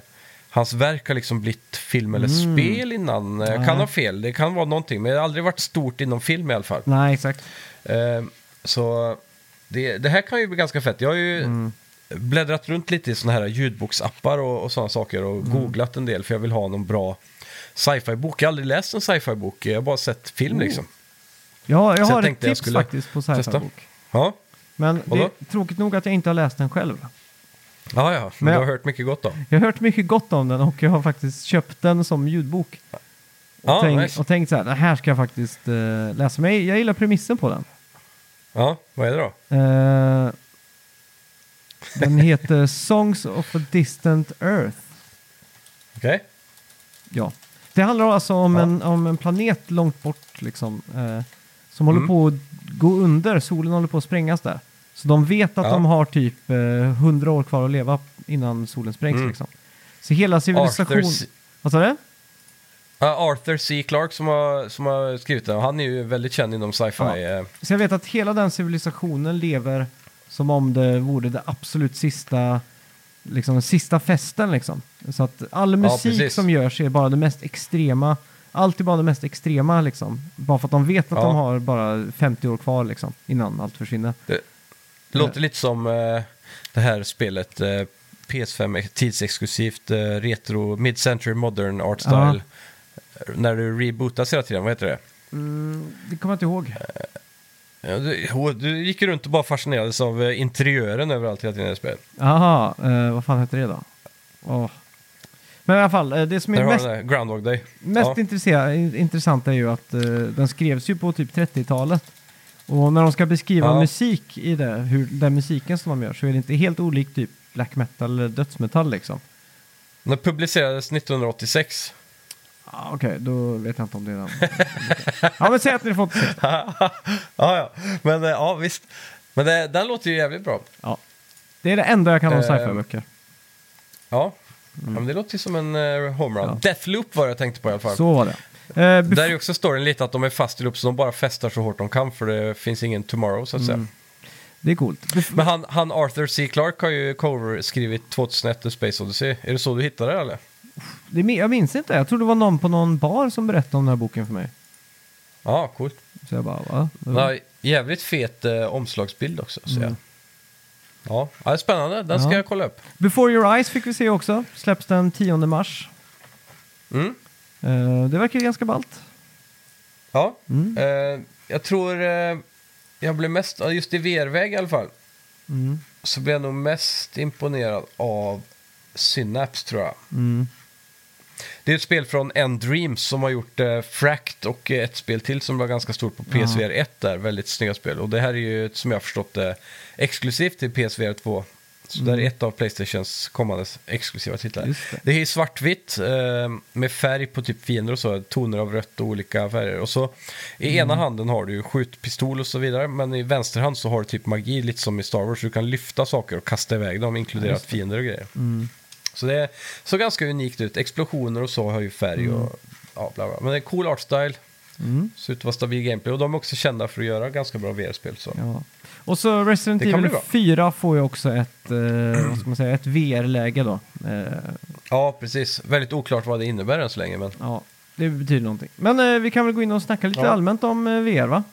hans verk har liksom blivit film eller Mm. spel innan. Jag Nej. kan ha fel, det kan vara någonting. Men det har aldrig varit stort inom film i alla fall. Nej, exakt. Eh, så det, det här kan ju bli ganska fett. Jag har ju Mm. bläddrat runt lite i sådana här ljudboksappar och, och sådana saker och Mm. googlat en del för jag vill ha någon bra sci-fi-bok. Jag har aldrig läst en sci-fi-bok, jag har bara sett film Oh. liksom. Ja, jag Så jag har ett tänkte jag tips skulle faktiskt på testa. sci-fi-bok. Ja, Men det Vadå? är tråkigt nog att jag inte har läst den själv. Ja, ja. Men Men du jag- har hört mycket gott då. Jag har hört mycket gott om den och jag har faktiskt köpt den som ljudbok. Och, Ja, tänkt, nice. och tänkt så här, det här ska jag faktiskt eh, läsa. Men jag, jag gillar premissen på den. Ja, vad är det då? Eh, den heter <laughs> Songs of a Distant Earth. Okej? Ja. Det handlar alltså om, Ja. en, om en planet långt bort liksom, eh, som håller Mm. på att gå under. Solen håller på att sprängas där. Så de vet att Ja. de har typ eh, 100 år kvar att leva innan solen sprängs. Mm. Liksom. Så hela civilisation... Arthur, C- Vad sa du? ja, Arthur C. Clarke som har, som har skrivit den. Han är ju väldigt känd inom sci-fi. Ja. eh, Så jag vet att hela den civilisationen lever som om det vore det absolut sista, liksom den sista festen liksom. Så att all musik precis. som görs är bara det mest extrema, allt är bara det mest extrema liksom. Bara för att de vet att Ja. de har bara 50 år kvar liksom, innan allt försvinner. Det låter lite som eh, det här spelet eh, PS5 är tidsexklusivt eh, retro mid-century modern art style. När du rebootas hela tiden, vad heter det? Mm, det kommer jag inte ihåg. Ja, du, du gick runt och bara fascinerades av eh, interiören överallt hela tiden i det spelet. Jaha, eh, vad fan heter det då? Åh. Men i alla fall, eh, det som Där är har mest du den där Groundhog Day. Mest Ja. intressera- intressant är ju att eh, den skrevs ju på typ 30-talet. Och när de ska beskriva Ja. musik i det, hur, den musiken som de gör, så är det inte helt olikt typ black metal eller dödsmetall liksom. Den publicerades 1986. Ah, Okej, då vet jag inte om det är den. <laughs> ja, men säg att ni fått 86. <laughs> ja, ja. Men eh, ja, visst. Men det, den låter ju jävligt bra. Ja. Det är det enda jag kan om Eh, sci-fi-böcker. Ja. ja men det låter ju som en uh, homerun. Ja. Deathloop var det jag tänkte på i alla fall. Så var det. Eh, Där är också storyn lite att de är fast i loop så de bara festar så hårt de kan för det finns ingen tomorrow så att säga. Mm. det är coolt. Men han, han Arthur C. Clarke har ju cover skrivit 2001 The Space Odyssey. Är det så du hittade det eller? det, jag minns inte, jag tror det var någon på någon bar som berättade om den här boken för mig. Ja, coolt. Så jag bara, va? Har jävligt fet eh, omslagsbild också. Så Mm. jag. Ja, det är spännande. Den ska Ja. jag kolla upp. Before Your Eyes fick vi se också. Släpps den 10 mars. Mm. Eh, det verkar ganska ballt. Ja, Mm. eh, jag tror eh, jag blev mest, just i VR-väg i alla fall, Mm. så blev jag nog mest imponerad av Synapse tror jag. Mm. Det är ett spel från N-Dreams som har gjort eh, Fract och ett spel till som var ganska stort på PSVR 1 där. Väldigt snygga spel. Och det här är ju, som jag har förstått det, exklusivt till PSVR 2. Så det här är ett av Playstations kommande exklusiva titlar. Det. Det är svartvitt eh, med färg på typ fiender och så, toner av rött och olika färger. Och så i ena handen har du ju skjutpistol och så vidare, men i vänster hand så har du typ magi, lite som i Star Wars. Du kan lyfta saker och kasta iväg dem, inkluderat fiender och grejer. Mm. Så det såg ganska unikt ut. Explosioner och så har ju färg och ja, bla bla. Men det är cool art style. Mm. Ser ut att vara stabil gameplay. Och de är också kända för att göra ganska bra VR-spel. Så. Ja. Och så Resident Det kan Evil bli bra. 4 får ju också ett, eh, vad ska man säga, ett VR-läge då. Eh, Ja, precis. Väldigt oklart vad det innebär än så länge. Men ja, det betyder någonting. Men eh, vi kan väl gå in och snacka lite Ja. allmänt om eh, VR va?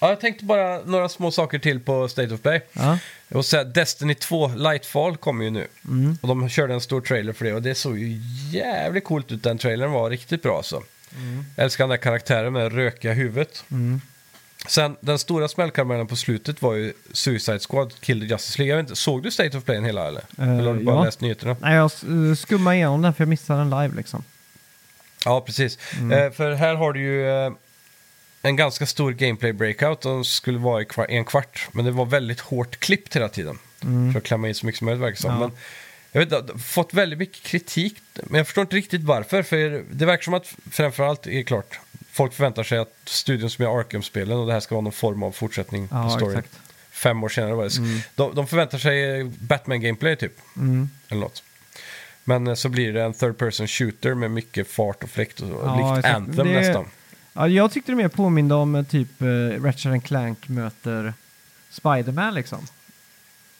ja, jag tänkte bara några små saker till på State of Play. Ja. Och säga Destiny 2 Lightfall kommer ju nu. Mm. Och de körde en stor trailer för det. Och det såg ju jävligt coolt ut. Den trailern var riktigt bra alltså. Jag älskar den där karaktären med rökiga huvudet. Mm. Sen den stora smällkaramellen på slutet var ju Suicide Squad Kill the Justice League. Jag vet inte, såg du State of Play hela eller? Eh, eller har du bara ja. läst nyheterna? Nej, jag uh, skummade igenom den för jag missade den live liksom. Ja, precis. Eh, för här har du ju eh, en ganska stor gameplay breakout. Den skulle vara i kvar, en kvart. Men det var väldigt hårt klippt hela tiden. För att klämma in så mycket som möjligt verkar. Ja. Men jag vet fått väldigt mycket kritik. Men jag förstår inte riktigt varför. För det verkar som att framförallt är klart. Folk förväntar sig att studion som gör Arkham-spelen och det här ska vara någon form av fortsättning på Ja, storyn. exakt. Fem år senare var det. De, de förväntar sig Batman-gameplay typ. Mm. Eller något. Men eh, så blir det en third person shooter med mycket fart och fläkt och. Ja, likt exakt. Anthem Det- nästan. Ja, jag tyckte det mer påminde om eh, typ uh, Ratchet Clank möter Spiderman liksom.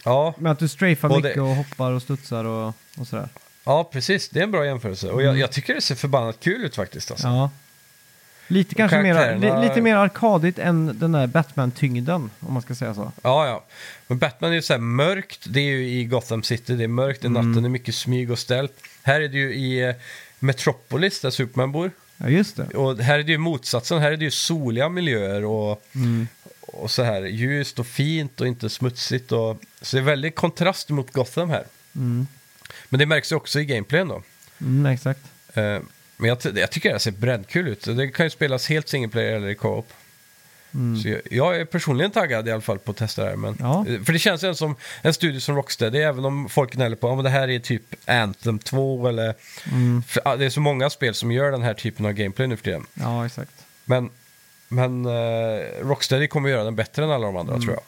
Ja, Med att du strafar Och det- mycket och hoppar och studsar och, och sådär. ja, precis. Det är en bra jämförelse. Och jag, jag tycker det ser förbannat kul ut faktiskt. Alltså. Mm. Ja. Lite kanske mer, li, lite mer arkadigt än den där Batman-tyngden, om man ska säga så. Ja, ja. Men Batman är ju så här mörkt. Det är ju i Gotham City. Det är mörkt i Mm. natten. Det är mycket smyg och ställt. Här är det ju i eh, Metropolis där Superman bor. Ja, just det. Och här är det ju motsatsen. Här är det ju soliga miljöer och, Mm. och så här ljust och fint och inte smutsigt. Och, så det är väldigt kontrast mot Gotham här. Mm. Men det märks ju också i gameplayen då. Mm, exakt. Eh, Men jag, jag tycker det ser brännkul ut. Det kan ju spelas helt single player eller i co-op. Mm. Så jag, jag är personligen taggad i alla fall på att testa det här. Men, Ja. För det känns ju som en studio som Rocksteady, även om folk gnäller på att det här är typ Anthem 2 eller... Mm. För, ah, det är så många spel som gör den här typen av gameplay nu för tiden. Ja, exakt. Men, men eh, Rocksteady kommer göra den bättre än alla de andra Mm. tror jag.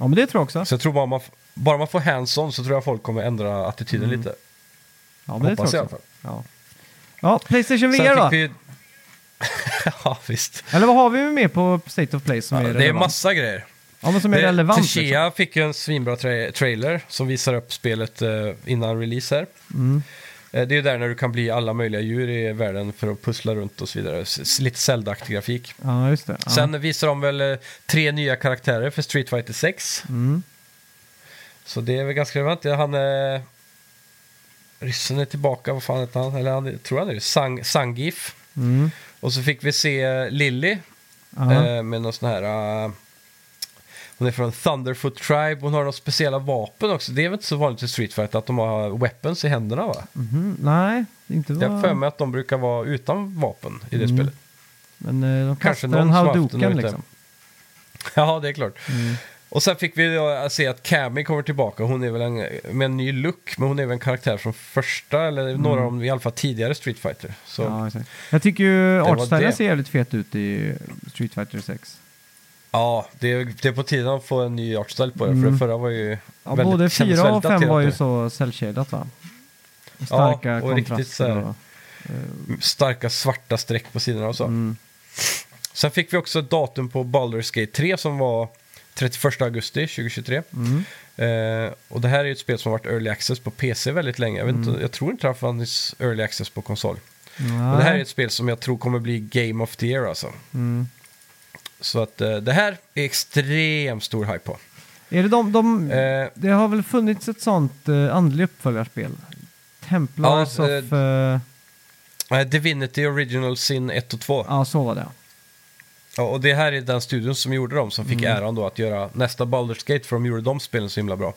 Ja, men det tror jag också. Så jag tror bara man, bara man får hands-on så tror jag folk kommer ändra attityden Mm. lite. Ja, men det Hoppas tror i jag alla också. fall. Ja. Ja, Playstation Sen VR då? vi... <laughs> ja, visst. Eller vad har vi med på State of Play som Ja, är det är relevant? massa grejer. Ja, men som är Det- relevant. liksom. Techia fick ju en svinbra tra- trailer som visar upp spelet eh, innan release här. Mm. Eh, det är ju där när du kan bli alla möjliga djur i världen för att pussla runt och så vidare. S- lite Zelda-aktig grafik. Ja, just det. Ja. Sen visar de väl eh, tre nya karaktärer för Street Fighter 6. Mm. Så det är väl ganska relevant. Han är... Ryssen är tillbaka, vad fan heter han? Eller han tror han är det? Sang, Sangif. Mm. Och så fick vi se Lilly eh, med någon sån här... eh, hon är från Thunderfoot Tribe. Hon har några speciella vapen också. Det är väl inte så vanligt i Street Fighter att de har weapons i händerna va? Mhm. Nej, inte Jag har vad... för mig att de brukar vara utan vapen i det Mm. spelet. Men eh, de Kanske kastar någon en halvdoken liksom. <laughs> Ja, det är klart. Mm. Och sen fick vi då se att Cammy kommer tillbaka. Hon är väl en, med en ny look, men hon är väl en karaktär från första, eller några av de i alla fall tidigare Street Fighter. Så ja, Ja, exakt. Jag tycker ju artstylen ser jävligt fet ut i Street Fighter 6. det, är, det är på tiden att få en ny artstyle på det, för Mm. det förra var ju Ja, väldigt, både kändes 4 och väldigt 5 daterat var ju så cellshadat va? Starka Ja, och riktigt så här- och, eh, Starka svarta streck på sidorna och så. mm. Sen fick vi också datum på Baldur's Gate 3 som var 31 augusti 2023. Mm. Eh, och det här är ju ett spel som har varit early access på PC väldigt länge. Jag, vet Mm. inte, jag tror inte det har funnits early access på konsol. Nej. Men det här är ett spel som jag tror kommer bli Game of the Year alltså. mm. Så att eh, det här är extremt stor hype på. Är det de, de Eh, Det har väl funnits ett sånt uh, andlig uppföljarspel? Templars Ja, of... eh, eh, Divinity Original Sin 1 och 2. Ja, så var det. Ja, och det här är den studion som gjorde dem som fick Mm. äran då att göra nästa Baldur's Gate för de gjorde de spelen så himla bra.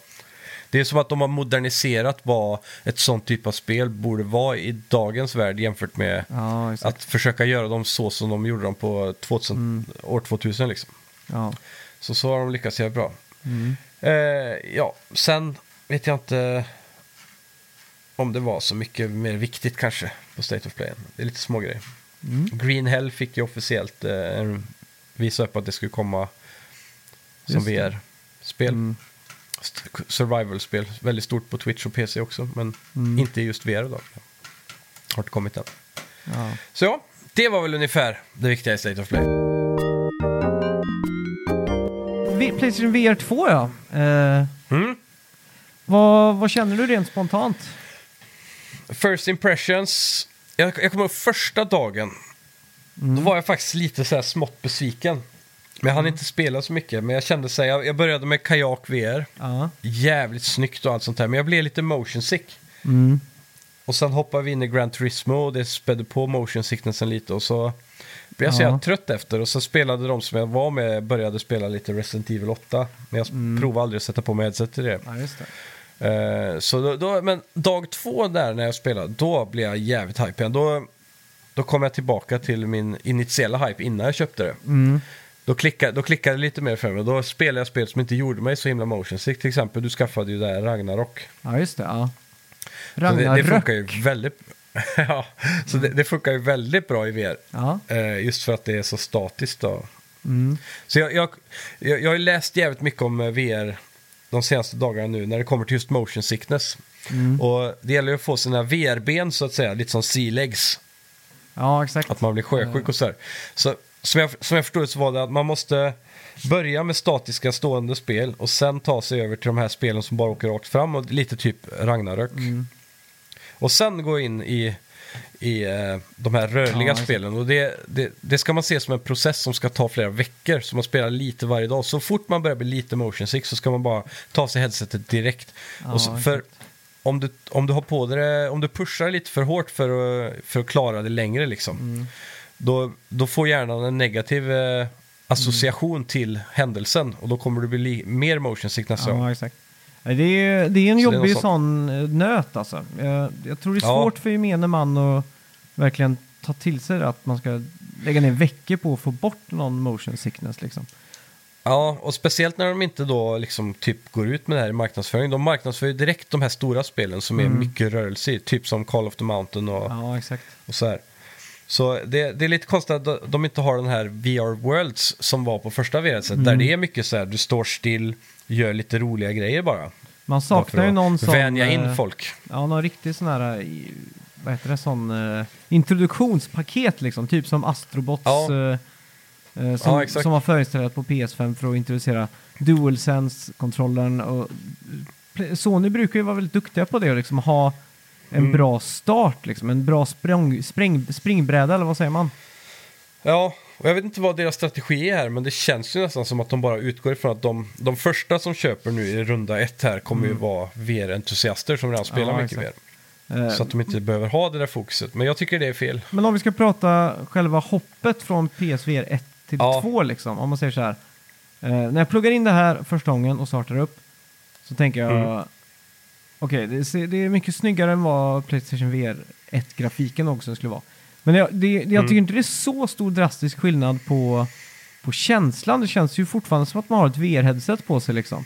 Det är som att de har moderniserat vad ett sånt typ av spel borde vara i dagens värld jämfört med Ja, att försöka göra dem så som de gjorde dem på 2000, Mm. år 2000 liksom. Ja. Så så har de lyckats göra bra. Mm. Eh, ja, sen vet jag inte om det var så mycket mer viktigt kanske på State of Play. Det är lite små grejer. Mm. Green Hell fick ju officiellt eh, visa upp att det skulle komma som. VR-spel. Mm. Survival-spel. Väldigt stort på Twitch och PC också, men Mm. inte just VR då. Har inte kommit än. Ja. Så ja, det var väl ungefär det viktiga i State of Play. Playstation VR 2 ja. Eh, Mm. vad, vad känner du rent spontant? First impressions. Jag, jag kommer ihåg första dagen. Mm. Då var jag faktiskt lite så här smått besviken. Men jag hann Mm. inte spela så mycket. Men jag kände så här, jag, jag började med kajak VR. Ja. Jävligt snyggt och allt sånt där. Men jag blev lite motion sick. Mm. Och sen hoppade vi in i Gran Turismo och det spädde på motion sicknessen lite. Och så blev jag så jävla trött efter. Och så spelade de som jag var med, började spela lite Resident Evil 8. Men jag Mm. provade aldrig att sätta på mig headset till det. ja, Eh, så då, då, men dag två där när jag spelade, då blev jag jävligt hype igen. Då, då kom jag tillbaka till min initiala hype innan jag köpte det. Mm. Då klickade, då klickade det lite mer för mig. Då spelade jag spel som inte gjorde mig så himla motion sick. Till exempel, du skaffade ju det här Ragnarok. Ja, just det. Ja. Så det, det Ragnarök. funkar ju väldigt... <laughs> ja, så det, det funkar ju väldigt bra i VR. Ja. Eh, just för att det är så statiskt då. Mm. Så jag, jag, jag, jag har läst jävligt mycket om eh, VR de senaste dagarna nu när det kommer till just motion sickness. Mm. Och det gäller ju att få sina VR-ben så att säga, lite som sea legs. ja, exakt. Att man blir sjösjuk och sådär. Så som jag, som jag förstod det så var det att man måste börja med statiska stående spel och sen ta sig över till de här spelen som bara åker rakt fram och lite typ Ragnarök. Mm. Och sen gå in i, i eh, de här rörliga Ja, spelen. Och det, det, det ska man se som en process som ska ta flera veckor. Så man spelar lite varje dag. Så fort man börjar bli lite motion sick så ska man bara ta sig headsetet direkt. Ja, och så, för om du, om du har på det, om du pushar lite för hårt för att, för att klara det längre liksom. Mm. Då, då får hjärnan en negativ eh, association till händelsen. Och då kommer du bli li- mer motion sick nästa gång. Ja, exakt. Det är, det är en Så det är jobbig något sån eh, nöt alltså. Jag, jag tror det är Ja. svårt för gemene man att verkligen ta till sig det, att man ska lägga ner veckor på att få bort någon motion sickness liksom. Ja, och speciellt när de inte då liksom typ går ut med det här i marknadsföring. De marknadsför ju direkt de här stora spelen som är Mm. mycket rörelse i. Typ som Call of the Mountain och, Ja, exakt. och så här. Så det, det är lite konstigt att de- de inte har den här VR Worlds som var på första VR-set. Mm. Där det är mycket så här, du står still, gör lite roliga grejer bara. Man saknar ju någon sån... Vänja in eh, folk. Ja, någon riktig sån här, i- vad heter det, sån eh, introduktionspaket liksom. Typ som Astrobots Ja. eh, eh, som, Ja, som var förinstallerat på PS5 för att introducera DualSense-kontrollen. Och Sony brukar ju vara väldigt duktiga på det och liksom ha en Mm. bra start, liksom. en bra språng, spring, springbräda eller vad säger man? Ja, och jag vet inte vad deras strategi är här, men det känns ju nästan som att de bara utgår ifrån att de, de första som köper nu i runda ett här kommer ju vara VR-entusiaster som redan spelar Mm. Ja, mycket exakt. VR. Eh, Så att de inte behöver ha det där fokuset. Men jag tycker det är fel. Men om vi ska prata själva hoppet från PSVR 1 till Ja. 2 liksom, om man säger så här. Eh, när jag pluggar in det här första gången och startar upp så tänker jag, Mm. okej, det, ser- det är mycket snyggare än vad Playstation VR 1-grafiken också skulle vara. Men jag, det, jag Mm. tycker inte det är så stor drastisk skillnad på, på känslan. Det känns ju fortfarande som att man har ett VR-headset på sig liksom.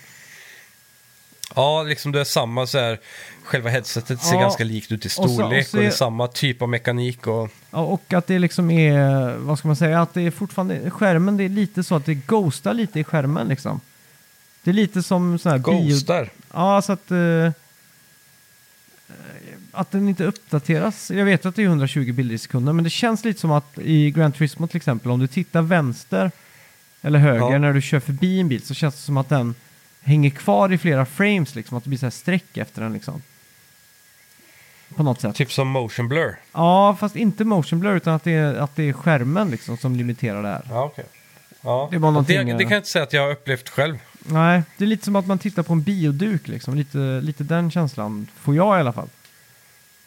Ja, liksom det är samma så här. Själva headsetet ser Ja. ganska likt ut i Och så- och storlek och, så det är är- samma typ av mekanik och... Ja, och att det liksom är, vad ska man säga, att det är fortfarande, skärmen det är lite så att det ghostar lite i skärmen liksom. Det är lite som sån här bio... Ghostar. Ja, så att... eh, att den inte uppdateras. Jag vet att det är 120 bilder i sekunden, men det känns lite som att i Grand Turismo till exempel, om du tittar vänster eller höger Ja. när du kör förbi en bil så känns det som att den hänger kvar i flera frames, liksom, att det blir så här streck efter den liksom. På något sätt. Typ som motion blur. Ja, fast inte motion blur utan att det är, att det är skärmen liksom som limiterar det här. Ja, okej. Ja. Det var någonting, det, det kan jag inte säga att jag har upplevt själv. Nej, det är lite som att man tittar på en bioduk liksom. Lite, lite den känslan får jag i alla fall.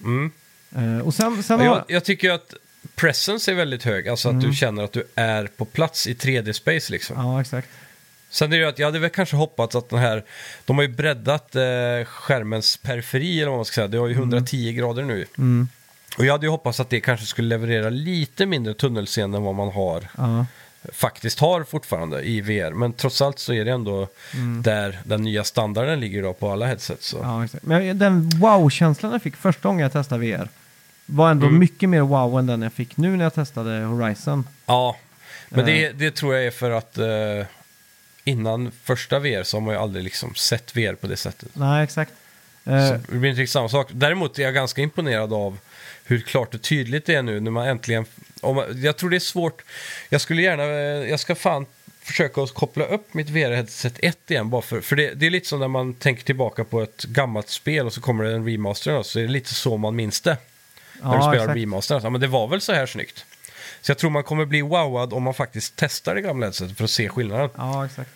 Mm. Eh, och sen, sen Ja, har... jag, jag tycker att presence är väldigt hög. Alltså att Mm. du känner att du är på plats i 3D-space liksom. Ja, exakt. Sen är det ju att jag hade väl kanske hoppats att den här, de har ju breddat eh, skärmens periferi eller vad man ska säga, det har ju 110 grader nu. Mm, Och jag hade ju hoppats att det kanske skulle leverera lite mindre tunnelseende än vad man har, ja. Faktiskt har fortfarande i VR. Men trots allt så är det ändå där den nya standarden ligger då på alla headset. Så. Mm. ja, exakt. Men den wow-känslan jag fick första gången jag testade VR var ändå Mm. mycket mer wow än den jag fick nu när jag testade Horizon. Ja, men Eh. det, det tror jag är för att eh, innan första VR så har man ju aldrig liksom sett VR på det sättet. Nej, exakt. Eh, Så det blir inte riktigt samma sak. Däremot är jag ganska imponerad av hur klart och tydligt det är nu när man äntligen... Om jag tror det är svårt. Jag skulle gärna... eh, Jag ska fan försöka att koppla upp mitt VR-headset 1 igen. Bara för, för det, det är lite som när man tänker tillbaka på ett gammalt spel och så kommer det en remaster. Så är det lite så man minns det. när du ja, spelar exakt. remastern. Ja, men det var väl så här snyggt. Så jag tror man kommer bli wowad om man faktiskt testar det gamla headsetet för att se skillnaden. Ja, exakt.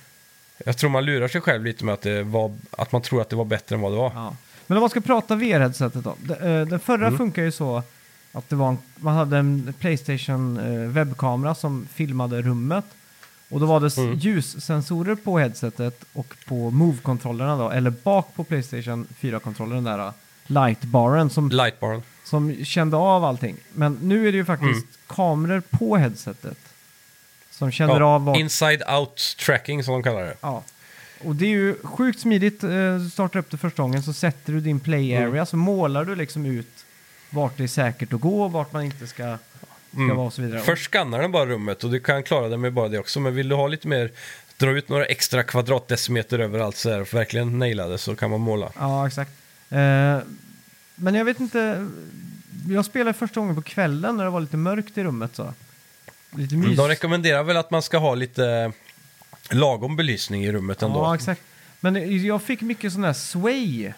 Jag tror man lurar sig själv lite med att, det var, att man tror att det var bättre än vad det var. Ja. Men om man ska prata VR-headsetet då. Eh, Den förra Mm. funkar ju så att det var en, man hade en Playstation eh, webbkamera som filmade rummet. Och då var det s- Mm. ljussensorer på headsetet och på Move-kontrollerna då, eller bak på Playstation 4-kontrollern där, lightbaren som, Lightbaren. som kände av allting. Men nu är det ju faktiskt Mm. kameror på headsetet. Som känner Ja, av vart... inside out tracking som de kallar det. Ja. Och det är ju sjukt smidigt. eh, Du startar upp det första gången så sätter du din play Mm. area så målar du liksom ut vart det är säkert att gå, vart man inte ska, ska Mm. vara och så vidare. Först skannar den bara rummet och du kan klara det med bara det också. Men vill du ha lite mer, dra ut några extra kvadratdecimeter överallt så här och verkligen naila det så kan man måla. Ja, exakt. Eh, men jag vet inte. Jag spelade första gången på kvällen när det var lite mörkt i rummet. så. Lite mys. Mm, De rekommenderar väl att man ska ha lite lagom belysning i rummet ändå. Ja, exakt. Men jag fick mycket sån här sway.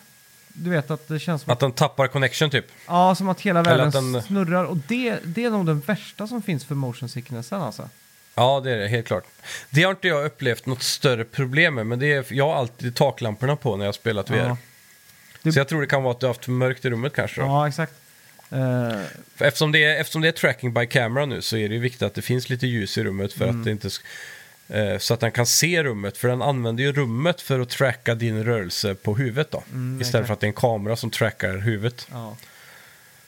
Du vet att det känns som att, Att den tappar connection typ. ja, som att hela världen att den- snurrar. Och det, det är nog den värsta som finns för motion sicknessen alltså. Ja, det är det, helt klart. Det har inte jag upplevt något större problem med, men det är, jag har alltid taklamporna på när jag spelat VR. Ja. Det- Så jag tror det kan vara att du har haft mörkt i rummet kanske. Då. Ja, exakt. För Eftersom, det är, eftersom det är tracking by camera nu så är det ju viktigt att det finns lite ljus i rummet för Mm. att det inte... eh, Så att den kan se rummet, för den använder ju rummet för att tracka din rörelse på huvudet då. Mm, Istället exakt. för att det är en kamera som trackar huvudet. ja.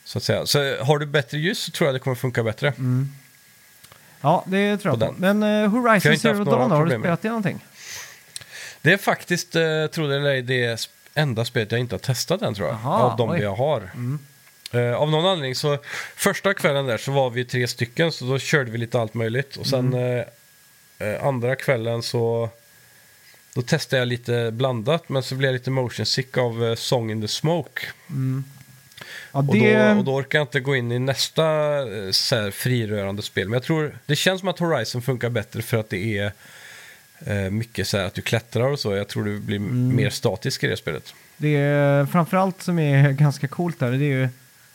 Så att säga. Så har du bättre ljus så tror jag det kommer funka bättre. Mm. ja, det tror jag På. Men uh, Horizon Zero Dawn, har du spelat det någonting? Det är faktiskt, eh, tror det eller ej, det enda spelet jag inte har testat än tror jag. Aha, av de oj. jag har. Eh, av någon anledning så, första kvällen där så var vi tre stycken så då körde vi lite allt möjligt. Och sen eh, eh, andra kvällen så då testade jag lite blandat men så blev jag lite motion sick av eh, Song in the Smoke. Ja, Och, det... då, och då orkar jag inte gå in i nästa eh, så här, frirörande spel. Men jag tror, det känns som att Horizon funkar bättre för att det är eh, mycket så här att du klättrar och så. Jag tror du blir Mm. mer statisk i det spelet. Det är framförallt som är <laughs> ganska coolt där, det är ju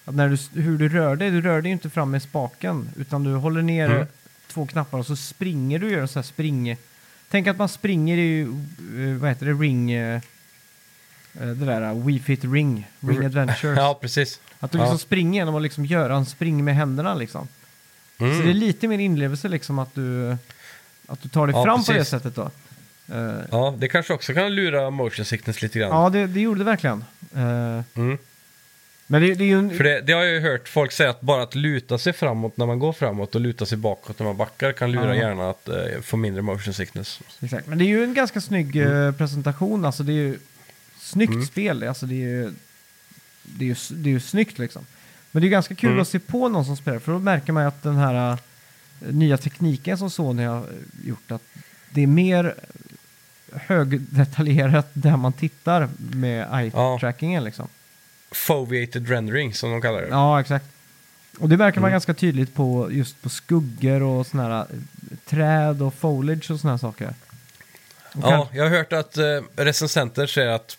att när du, hur du rör dig, du rör dig ju inte fram med spaken, utan du håller ner Mm. Två knappar och så springer du och gör en sån här spring... Tänk att man springer i, eh, vad heter det, ring... eh, eh, Det där, Wii Fit Ring, Ring. Adventures. Ja, precis. Att du liksom Ja. springer genom att liksom göra en spring med händerna liksom. Mm. Så det är lite mer inlevelse liksom att du, att du tar dig Ja, fram på det precis. sättet då. Ja, det kanske också kan lura motion sickness lite grann. ja, det, det gjorde det verkligen. Mm. Men det, det är ju en... För det, det har jag ju hört folk säga att bara att luta sig framåt när man går framåt och luta sig bakåt när man backar kan lura Ja. hjärnan att eh, få mindre motion sickness. Exakt. Men det är ju en ganska snygg eh, presentation. Alltså det är ju snyggt Mm. spel. Alltså det är ju, det är ju, det är ju snyggt liksom. Men det är ganska kul Mm. att se på någon som spelar. För då märker man ju att den här eh, nya tekniken som Sony har gjort. Att det är mer högdetaljerat där man tittar med eye-trackingen liksom. Foveated rendering som de kallar det. Ja, exakt. Och det märker man Mm. ganska tydligt på just på skuggor och såna här eh, träd och foliage och såna här saker. Och kan- Ja, jag har hört att eh, recensenter säger att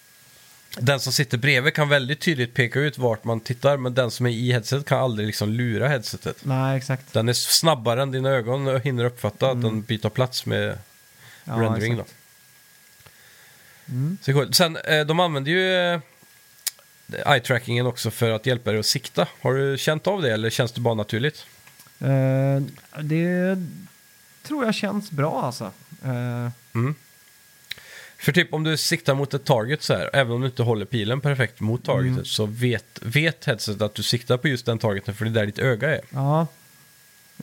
den som sitter bredvid kan väldigt tydligt peka ut vart man tittar, men den som är i headset kan aldrig liksom lura headsetet. Nej, exakt. Den är snabbare än dina ögon och hinner uppfatta att den byter plats med Mm. Ja, rendering. Då. exakt. Mm. Så coolt. Sen, eh, de använder ju eh, eye-trackingen också för att hjälpa dig att sikta. Har du känt av det eller känns det bara naturligt? Eh, det tror jag känns bra alltså. Eh, Mm. För typ om du siktar mot ett target så här, även om du inte håller pilen perfekt mot targetet, Mm. så vet, vet headsetet att du siktar på just den targeten för det är där ditt öga är. ja.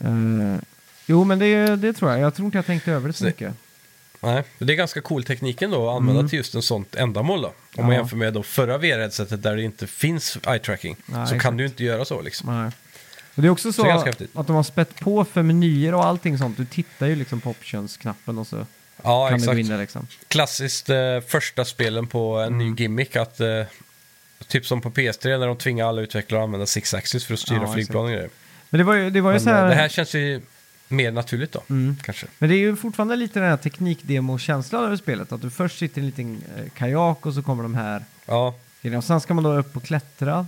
Eh, jo, men det, det tror jag. Jag tror inte jag tänkte över det så Det- mycket. Nej, det är ganska cool tekniken då att använda Mm. till just en sånt ändamål då. Om man Ja. jämför med då förra VR-headsetet där det inte finns eye-tracking. Så exakt. kan du inte göra så liksom. Nej. Och det är också så, Så är att de har spett på för menyer och allting sånt. Du tittar ju liksom på options-knappen och så Ja, kan du exakt. in där liksom. Klassiskt eh, första spelen på en Mm. ny gimmick att eh, typ som på PS3 när de tvingar alla utvecklare att använda Six Axis för att styra Ja, flygplan och grejer. Men det var ju, det var ju Men så här... eh, det här känns ju mer naturligt då, Mm. kanske. Men det är ju fortfarande lite den här teknikdemo-känslan över spelet. Att du först sitter i en liten eh, kajak och så kommer de här Ja, grejerna. Och sen ska man då upp och klättra.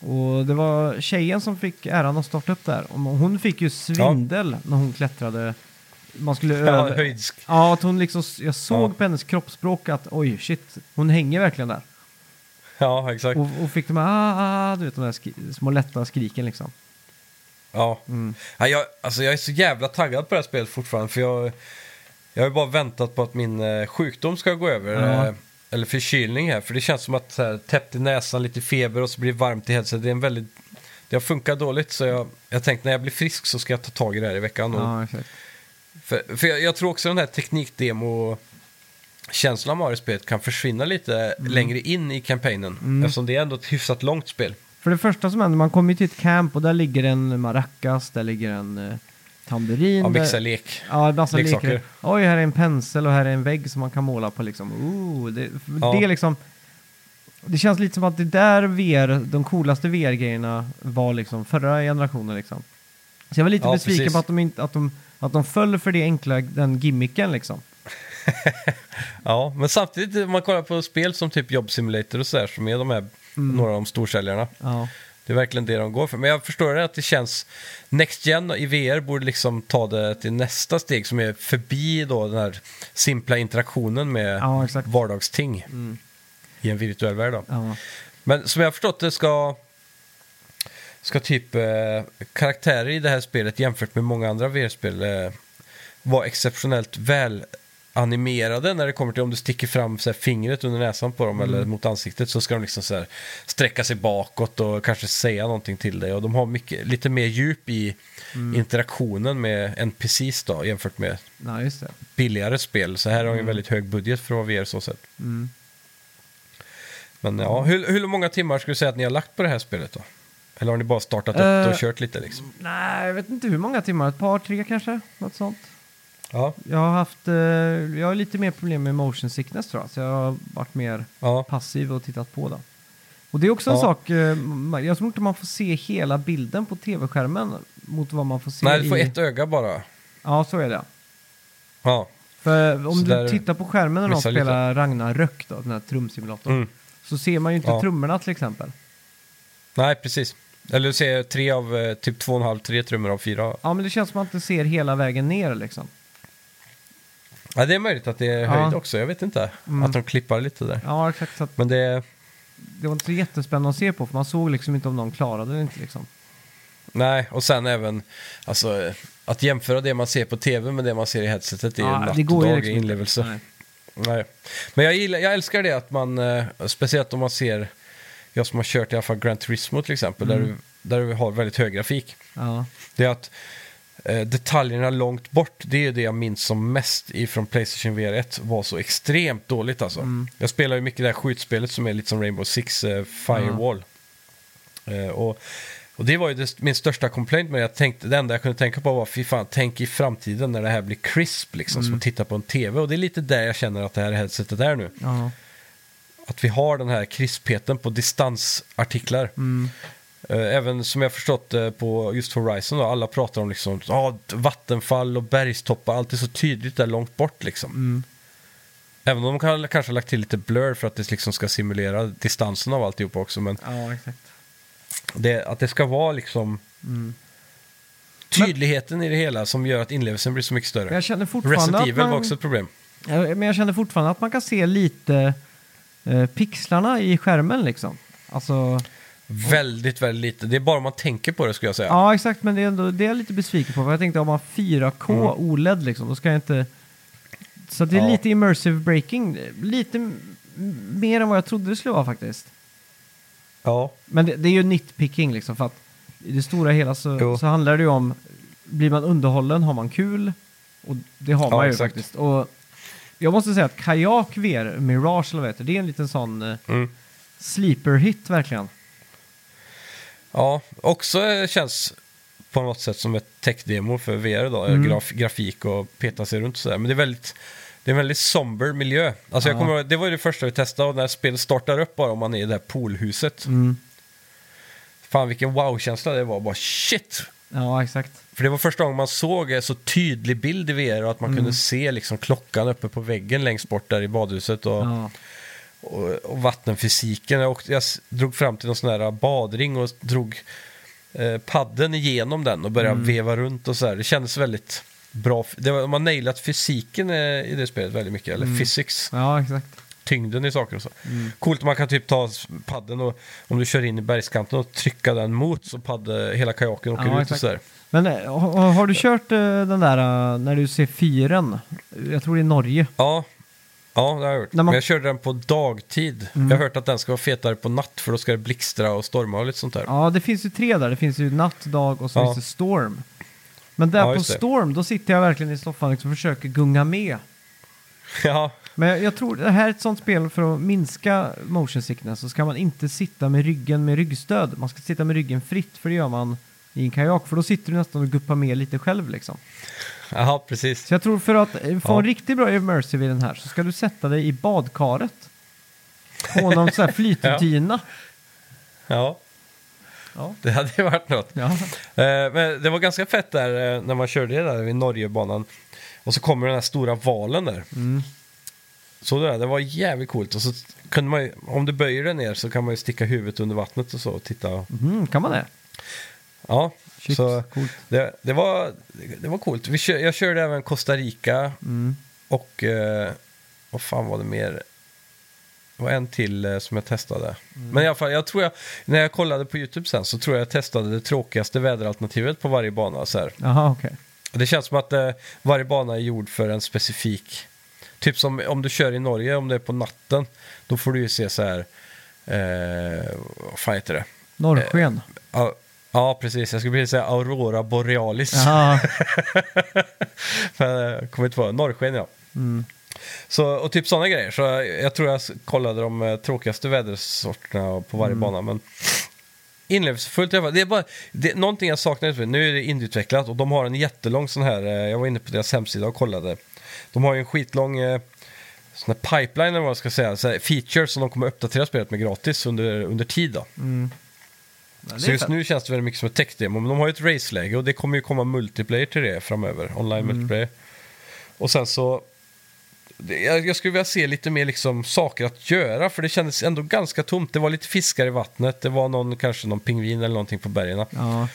Och det var tjejen som fick äran att starta upp där. Och hon fick ju svindel när hon klättrade. Man skulle ja höjdsk. Ja, att hon liksom, jag såg Ja. på hennes kroppsspråk att oj, shit, hon hänger verkligen där. Ja, exakt. Och, och fick de här, ah, ah, du vet, de där skri- små lätta skriken liksom. Ja. Mm. Ja, jag, alltså jag är så jävla taggad på det här spelet fortfarande för jag, jag har ju bara väntat på att min eh, sjukdom ska gå över. Eh, eller förkylning här. För det känns som att så här, täppt i näsan, lite feber och så blir det varmt i headset. Det är en väldigt... Det har funkat dåligt så jag, jag tänkte när jag blir frisk så ska jag ta tag i det här i veckan. Och, exakt. För, för jag, jag tror också den här teknikdemo känslan man har i spelet kan försvinna lite Mm. längre in i kampanjen. Eftersom det är ändå ett hyfsat långt spel. För det första som händer, man kommer ju till ett camp och där ligger en maracas, där ligger en uh, tamburin. Ja, där- mixa lek. Ja, massa leksaker. lekar. Oj, här är en pensel och här är en vägg som man kan måla på liksom. Ooh, det, Ja. det är liksom... Det känns lite som att det där VR, de coolaste VR-grejerna var liksom förra generationen liksom. Så jag var lite Ja, besviken precis. på att de, inte, att, de, att de föll för det enkla, den gimmicken liksom. <laughs> Ja, men samtidigt om man kollar på spel som typ Job Simulator och sådär som är de här, Mm. några av de storsäljarna. Ja, Det är verkligen det de går för. Men jag förstår det att det känns... Next Gen i VR borde liksom ta det till nästa steg som är förbi då den här simpla interaktionen med ja vardagsting Mm. i en virtuell värld. Då. Ja. Men som jag har förstått det ska, ska typ eh, karaktärer i det här spelet jämfört med många andra VR-spel eh, vara exceptionellt väl animerade när det kommer till om du sticker fram så här, fingret under näsan på dem eller mot ansiktet så ska de liksom så här, sträcka sig bakåt och kanske säga någonting till dig och de har mycket, lite mer djup i interaktionen med NPCs då jämfört med ja, billigare spel. Så här har ju en väldigt hög budget för att vara VR så sett. Mm. Men ja, hur, hur många timmar skulle du säga att ni har lagt på det här spelet då? Eller har ni bara startat upp det och Eh, kört lite liksom? Nej, jag vet inte hur många timmar. Ett par, tre kanske? Något sånt. Ja, Jag har haft, eh, jag har lite mer problem med motion sickness tror jag. Så jag har varit mer ja, passiv och tittat på då. Och det är också en Ja. sak, eh, jag tror inte man får se hela bilden på tv-skärmen mot vad man får se nej du får i... ett öga bara. Ja, så är det. Ja, För om Så du där tittar på skärmen när någon missar lite. spelar Ragnarök då, den här trumsimulatorn, mm. så ser man ju inte Ja. trummorna till exempel. nej precis. Eller du ser tre av, eh, typ två och en halv, tre trummor av fyra. Ja, men det känns som att man inte ser hela vägen ner liksom. Ja, det är möjligt att det är Ja. höjd också, jag vet inte. Mm. Att de klippar lite där. Ja, exakt. Så att Men det, det var inte så jättespännande att se på, för man såg liksom inte om någon klarade det inte liksom. nej, och sen även, alltså eh, att jämföra det man ser på tv med det man ser i headsetet är ju Ja, natt det och dag liksom i inlevelse. Nej. Nej. Men jag, gillar, jag älskar det att man, eh, speciellt om man ser, jag som har kört i alla fall Gran Turismo till exempel, Mm. där, du, där du har väldigt hög grafik. Ja. Det är att detaljerna långt bort, det är det jag minns som mest ifrån Playstation VR 1 var så extremt dåligt alltså. Mm. Jag spelar ju mycket det här skjutspelet som är lite som Rainbow Six eh, Firewall. Eh, och, och det var ju det, min största complaint med det. Jag tänkte, det enda jag kunde tänka på var, fy fan, tänk i framtiden när det här blir crisp liksom, som att titta på en tv. Och det är lite där jag känner att det här headsetet är nu. Att vi har den här krispheten på distansartiklar. Eh, Även som jag förstått eh, på just Horizon då, alla pratar om liksom, ah, vattenfall och bergstoppar, allt är så tydligt där långt bort liksom. Mm. Även om de kan, kanske har lagt till lite blur för att det liksom ska simulera distansen av alltihop också. Men ja, exakt. det, att det ska vara liksom Mm. tydligheten i det hela som gör att inlevelsen blir så mycket Men större. jag känner fortfarande Resident Evil man... var också ett problem. Men jag känner fortfarande att man kan se lite eh, pixlarna i skärmen liksom. Alltså, Väldigt, väldigt lite. Det är bara om man tänker på det skulle jag säga. ja exakt, men det är, ändå, det är jag lite besviken på. För jag tänkte om man 4K Mm. OLED liksom, då ska jag inte... Så det är Ja. lite immersive breaking. Lite m- mer än vad jag trodde det skulle vara faktiskt. Ja. Men det, det är ju nitpicking liksom, för att i det stora hela så, Jo. så handlar det ju om, blir man underhållen har man kul. Och det har Ja, man ju exakt. faktiskt. Och jag måste säga att Kayak VR, Mirage eller vad det heter, det är en liten sån eh, Mm. sleeper hit verkligen. Ja, också känns på något sätt som ett tech-demo för VR då, Mm. graf, grafik och peta sig runt sådär. Men det är väldigt, det är en väldigt somber miljö. Alltså jag Ja. kommer, ihåg- det var ju det första vi testade och när spelet startar upp bara om man är i det här poolhuset. Mm. Fan vilken wow-känsla det var, bara shit! Ja, exakt. För det var första gången man såg en så tydlig bild i VR och att man Mm. kunde se liksom klockan uppe på väggen längst bort där i badhuset och, Ja. Och, och vattenfysiken. Jag, åkte, jag drog fram till någon sån här badring och drog eh, padden igenom den och började Mm. veva runt och så här. Det kändes väldigt bra. Det var, man nailat fysiken eh, i det spelet väldigt mycket, eller Mm. physics, ja, exakt. tyngden i saker och så. Mm. Coolt man kan typ ta padden och om du kör in i bergskanten och trycka den mot så padde, hela kajaken åker Ja, ut och exakt. så där. Men eh, har, har du kört eh, den där när du ser fyren? Jag tror det är Norge. Ja, Ja, det har jag gjort. Man- Men jag körde den på dagtid. Jag har hört att den ska vara fetare på natt för då ska det blixtra och storma och lite sånt där. Ja, det finns ju tre där. Det finns ju natt, dag och så Ja. finns det storm. Men där Ja, på storm, då sitter jag verkligen i soffan liksom och försöker gunga med. <laughs> Ja, Men jag, jag tror det här är ett sånt spel för att minska motion sickness så ska man inte sitta med ryggen med ryggstöd. Man ska sitta med ryggen fritt för det gör man i en kajak för då sitter du nästan och guppar med lite själv liksom. Jaha, precis. Så jag tror för att eh, få Ja. en riktigt bra immersive i den här så ska du sätta dig i badkaret. På någon sån här <laughs> flytdyna. Ja, Ja. det hade ju varit något. Ja. Eh, men det var ganska fett där eh, när man körde det där vid Norgebanan. Och så kommer den här stora valen där. Mm. Så det, där, det var jävligt coolt. Och så kunde man ju, om du böjer den ner så kan man ju sticka huvudet under vattnet och så och titta. Mm, kan man det? Ja, Shit, så coolt. det, det, var, det var coolt. Vi kör, jag körde även Costa Rica Mm. och eh, vad fan var det mer? Det var en till eh, som jag testade. Mm. Men i alla fall, jag tror jag, när jag kollade på YouTube sen så tror jag jag testade det tråkigaste väderalternativet på varje bana. Så här. Jaha, okej. Det känns som att eh, varje bana är gjord för en specifik... Typ som om du kör i Norge, om det är på natten, då får du ju se så här... Eh, vad fan heter det? Norrsken. Ja, ja, precis. Jag skulle vilja säga Aurora Borealis. Men jag <laughs> kommer inte på. Norrsken, ja. Mm. Så, och typ sådana grejer. Så jag, jag tror jag kollade de eh, tråkigaste vädersorterna på varje bana. Men inlevelsefullt i alla fall. Det är bara det, någonting jag saknar. Nu är det indieutvecklat och de har en jättelång sån här. eh, Jag var inne på deras hemsida och kollade. De har ju en skitlång eh, sån här pipeline eller vad man ska säga. Så här, features som de kommer uppdatera spelet med gratis under, under tid. Då. Mm. Så just nu känns det väldigt mycket som ett tech-demo. Men de har ju ett race-läge och det kommer ju komma multiplayer till det framöver. Online multiplayer. Och sen så... det- Jag, jag skulle vilja se lite mer liksom saker att göra. För det kändes ändå ganska tomt. Det var lite fiskar i vattnet. Det var någon, kanske någon pingvin eller någonting på bergen. Men Ja.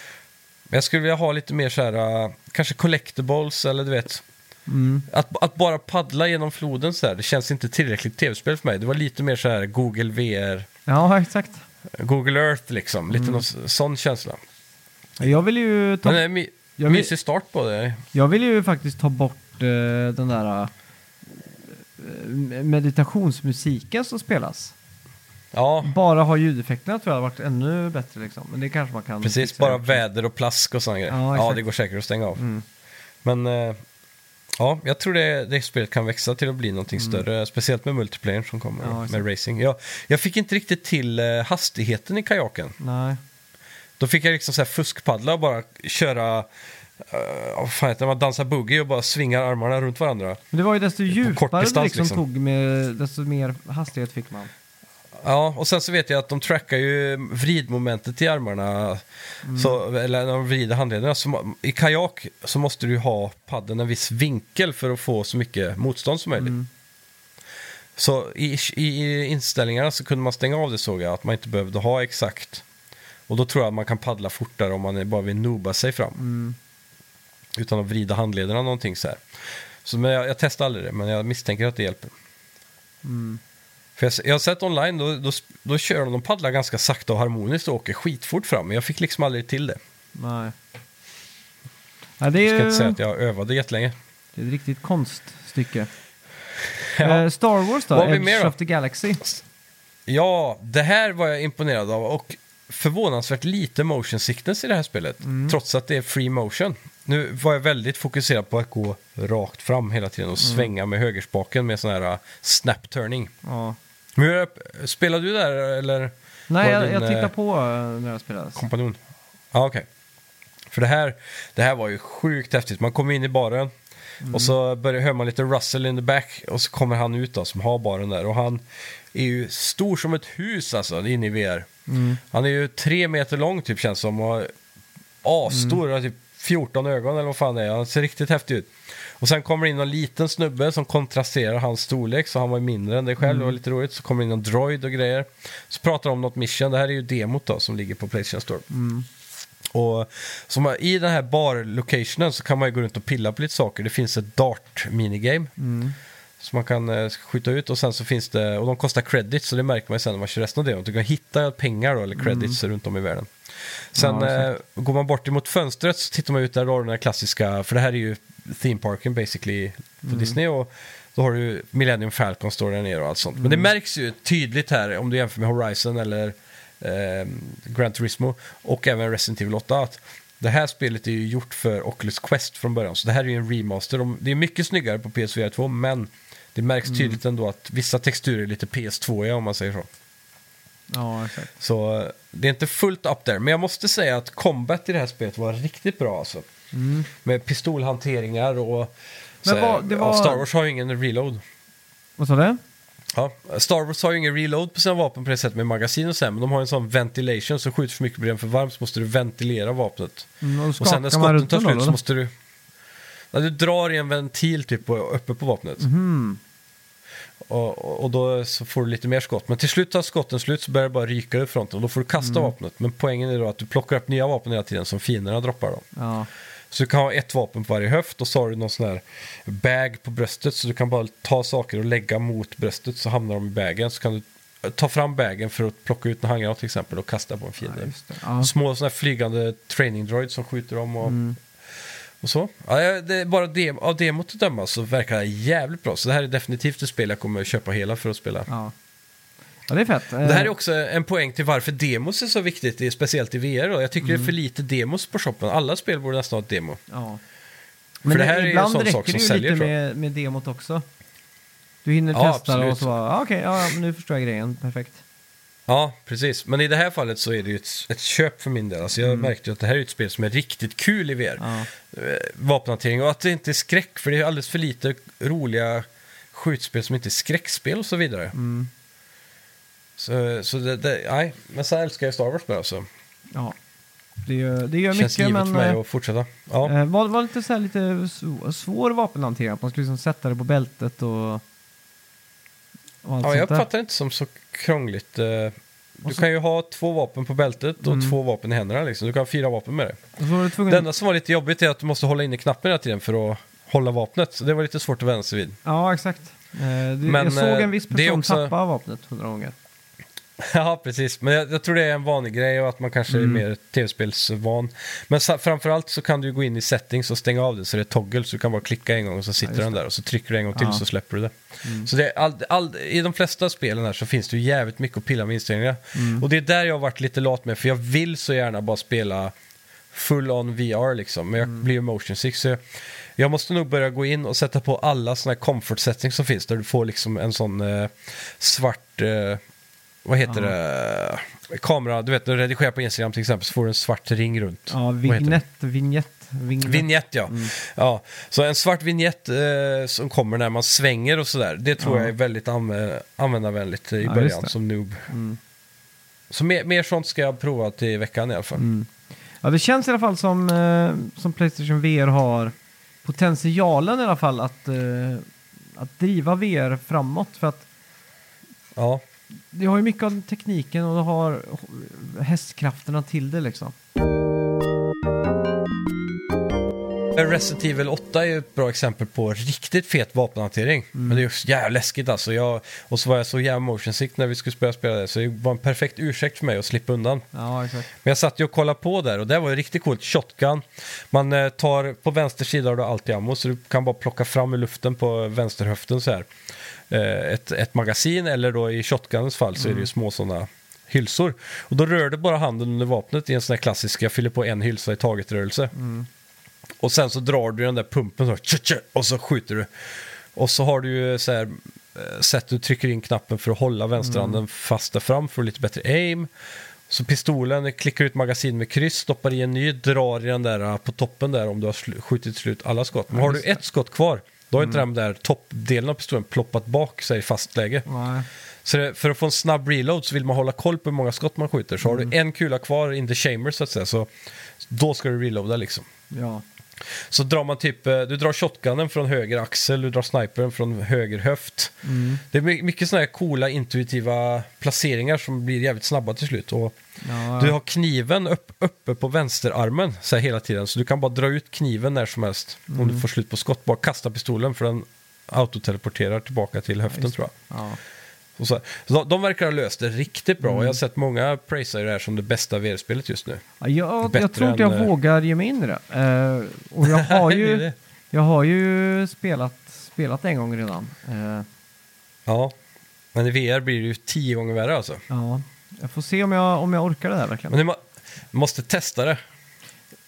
jag skulle vilja ha lite mer så här... äh, Kanske collectibles eller du vet. Mm. Att, att bara paddla genom floden så här. Det känns inte tillräckligt tv-spel för mig. Det var lite mer så här Google VR. ja, exakt. Google Earth liksom. Lite någon s- sån känsla. Jag vill ju ta, Men det är my- Jag vill- mysig start på det. jag vill ju faktiskt ta bort eh, den där eh, meditationsmusiken som spelas. Ja, Bara ha ljudeffekterna tror jag hade varit ännu bättre liksom. Men det kanske man kan precis. Bara väder och plask och sådana grejer. Ja, Ja, det går säkert att stänga av. Mm. Men eh, ja, jag tror det, det spelet kan växa till att bli någonting större. Speciellt med multiplayer som kommer Mm. Ja, exakt. med racing. Jag, jag fick inte riktigt till eh, hastigheten i kajaken. Nej. Då fick jag liksom så här fuskpaddla och bara köra... Uh, vad fan heter det? Man dansar boogie och bara svingar armarna runt varandra. Men det var ju desto djupare du distans, liksom, liksom. tog med, desto mer hastighet fick man. Ja, och sen så vet jag att de trackar ju vridmomentet i armarna. Mm. Så, eller när de vrider handlederna. Så, I kajak så måste du ha paddeln en viss vinkel för att få så mycket motstånd som möjligt. Mm. Så i, i, inställningarna så kunde man stänga av det såg jag, att man inte behövde ha exakt. Och då tror jag att man kan paddla fortare om man bara vill noba sig fram. Mm. Utan att vrida handlederna någonting så här. Så men jag, jag testar aldrig det, men jag misstänker att det hjälper. Mm. För jag, jag har sett online, då, då, då kör de, de paddlar ganska sakta och harmoniskt och åker skitfort fram. Men jag fick liksom aldrig till det. Nej. Nej, det Jag är ska ju inte säga att jag övade jättelänge. det är ett riktigt konststycke. <laughs> Ja. Eh, Star Wars då? Edge of the Galaxy. ja, det här var jag imponerad av. Och förvånansvärt lite motion sickness i det här spelet. Trots att det är free motion. Nu var jag väldigt fokuserad på att gå rakt fram hela tiden och svänga med högerspaken med sån här uh, snap turning. Ja. Men spelar du där eller? Nej, jag, jag din, tittar eh, på eh, när jag spelar. kompanjon. Ja, okej. För det här, det här var ju sjukt häftigt. Man kommer in i baren och så börjar, hör man lite Russell in the back och så kommer han ut då som har baren där. Och han är ju stor som ett hus alltså inne i VR. Mm. Han är ju tre meter lång typ känns som och asstor, har typ 14 ögon eller vad fan det är. Han ser riktigt häftig ut. Och sen kommer det in en liten snubbe som kontrasterar hans storlek, så han var ju mindre än dig själv, det var lite roligt. Så kommer det in en droid och grejer. Så pratar de om något mission, det här är ju demot då som ligger på Playstation Store. Och som i den här bar-locationen så kan man ju gå runt och pilla på lite saker. Det finns ett dart-minigame. Mm. Som man kan eh, skjuta ut och sen så finns det, och de kostar credits så det märker man ju sen när man kör resten av det. Du kan hitta pengar då, eller credits runt om i världen. Sen Ja, eh, går man bort emot fönstret så tittar man ut där, då har den här klassiska, för det här är ju theme parken basically på Disney. Och då har du Millennium Falcon står där nere och allt sånt. Men Mm. det märks ju tydligt här om du jämför med Horizon eller eh, Gran Turismo och även Resident Evil 8 att det här spelet är ju gjort för Oculus Quest från början. Så det här är ju en remaster. De- Det är mycket snyggare på PS4 2 men det märks Mm. tydligt ändå att vissa texturer är lite PS2 om man säger så. Ja, exakt. Så det är inte fullt up där. Men jag måste säga att combat i det här spelet var riktigt bra alltså. Med pistolhanteringar och... Mm. Men vad- det ja, var- Star Wars har ju ingen reload. Vad sa du? Ja, Star Wars har ju ingen reload på sina vapen på det sättet med magasin och så här, men de har en sån ventilation så skjuter för mycket bredvid för varmt så måste du ventilera vapnet. Mm, och, Och sen när skotten tar den slut så måste du... Ja, du drar i en ventil typ uppe på vapnet. Mhm. Och, och- då så får du lite mer skott. Men till slut tar skotten slut så börjar det bara ryka ur fronten och då får du kasta Mm. vapnet. Men poängen är då att du plockar upp nya vapen hela tiden som fienderna droppar då. Ja. Så du kan ha ett vapen på varje höft och så har du någon sån här bag på bröstet så du kan bara ta saker och lägga mot bröstet så hamnar de i bagen. Så kan du ta fram bagen för att plocka ut en handgranat till exempel och kasta på en Ja, fiende. det. Ja. Små såna här flygande training droids som skjuter dem och, Mm. Och så. Ja, ja, det är bara det, av demot att döma så verkar det jävligt bra. Så det här är definitivt ett spel jag kommer att köpa hela för att spela. Ja. ja, det är fett. Det här är också en poäng till varför demos är så viktigt, i- speciellt i VR. Då. Jag tycker det är för Mm. lite demos på shoppen. Alla spel borde nästan ha ett demo. Ja. För det här är ju en ibland sån räcker sak det som ju säljer, lite tror jag. med, med demot också. Du hinner Ja, testa det och så bara, ah, okej, ja, men nu förstår jag grejen, perfekt. Ja, precis. Men i det här fallet så är det ju ett, ett köp för min del. Alltså jag märkte ju att det här är ett spel som är riktigt kul i VR. Mm. Ja. Eh, Vapenhantering och att det inte är skräck, för det är alldeles för lite roliga skjutspel som inte är skräckspel och så vidare. Mm. Så, så det, det, nej, men så älskar jag Star Wars bara så. ja. Det gör, det gör känns mycket, givet men för mig eh, att fortsätta. Ja. eh, var, var lite, så här, lite sv- svår vapenhantering. Att man skulle liksom sätta det på bältet och, Ja, jag uppfattar det inte som så krångligt. Eh, Du så- kan ju ha två vapen på bältet och Mm. två vapen i händerna. Liksom. Du kan ha fyra vapen med dig. Tvungen... Det enda som var lite jobbigt är att du måste hålla inne knappen hela tiden för att hålla vapnet. Så det var lite svårt att vända sig vid. Ja, exakt. Eh, det, Men, jag såg eh, en viss det är person också- tappa vapnet hundra gånger. <laughs> Ja, precis. Men jag, jag tror det är en vanlig grej och att man kanske Mm. är mer tv-spelsvan. Men sa, framförallt så kan du gå in i settings och stänga av det så det är toggle. Så du kan bara klicka en gång och så sitter just den där och så trycker du en gång till Ja. så släpper du det. Mm. Så det all, all, i de flesta spelen här så finns det ju jävligt mycket att pilla med inställningar. Mm. Och det är där jag har varit lite lat med för jag vill så gärna bara spela full on VR liksom. Men jag Mm. blir ju motion sick så jag, jag måste nog börja gå in och sätta på alla sådana här comfort settings som finns där du får liksom en sån eh, svart, eh, vad heter Ja. det, kamera, du vet när du redigerar på Instagram till exempel så får du en svart ring runt. Ja, vignett, vignett, vignett. Vignett ja. Mm. ja. Så en svart vignett eh, som kommer när man svänger och sådär. Det tror Ja. jag är väldigt anv- användarvänligt i Ja, början som noob. Mm. Så mer, mer sånt ska jag prova till veckan i alla fall. Mm. Ja, det känns i alla fall som, eh, som Playstation VR har potentialen i alla fall att, eh, att driva VR framåt. För att Ja. Det har ju mycket av tekniken och det har hästkrafterna till det liksom. Resident Evil 8 är ju ett bra exempel på riktigt fet vapenhantering. Mm. Men det är ju så jävla läskigt alltså. Jag, och så var jag så jävla motion sick när vi skulle spela, spela det. Så det var en perfekt ursäkt för mig att slippa undan. Ja, exakt. Men jag satt ju och kollade på där och det var ju riktigt coolt. Shotgun. Man eh, tar på vänster sida har du alltid ammo så du kan bara plocka fram i luften på vänsterhöften så här. Eh, ett, ett magasin eller då i shotguns fall så är det ju små sådana hylsor. Och då rör du bara handen under vapnet i en sån här klassisk, jag fyller på en hylsa i taget-rörelse. Och sen så drar du den där pumpen så, och så skjuter du. Och så har du ju så här eh, sätt du trycker in knappen för att hålla vänsterhanden fast där fram för lite bättre aim. Så pistolen klickar ut magasin med kryss, stoppar i en ny, drar i den där eh, på toppen där om du har skjutit slut alla skott. Men har du ett skott kvar, då har inte den där toppdelen av pistolen ploppat bak sig i fast läge. Nej. Så det, för att få en snabb reload så vill man hålla koll på hur många skott man skjuter. Så har Mm. du en kula kvar in the chamber så att säga, så då ska du reloada liksom. Ja. Så drar man typ, eh, du drar shotgunen från höger axel, du drar snipern från höger höft. Mm. Det är my- mycket sådana här coola intuitiva placeringar som blir jävligt snabba till slut. Och Ja, Du har kniven upp, uppe på vänsterarmen så här hela tiden, så du kan bara dra ut kniven när som helst. Om Mm. du får slut på skott, bara kasta pistolen för den autoteleporterar tillbaka till höften just tror jag. ja. Så, de, de verkar ha löst det riktigt bra. Mm. Jag har sett många prisa det här som det bästa VR-spelet just nu. Ja, jag, jag tror inte jag än, eh, vågar ge mig in i det. Eh, och jag <laughs> har ju, det. Jag har ju spelat, spelat en gång redan. Eh, Ja. Men i VR blir det ju tio gånger värre alltså. ja, jag får se om jag, om jag orkar det där verkligen. Men du må- måste testa det.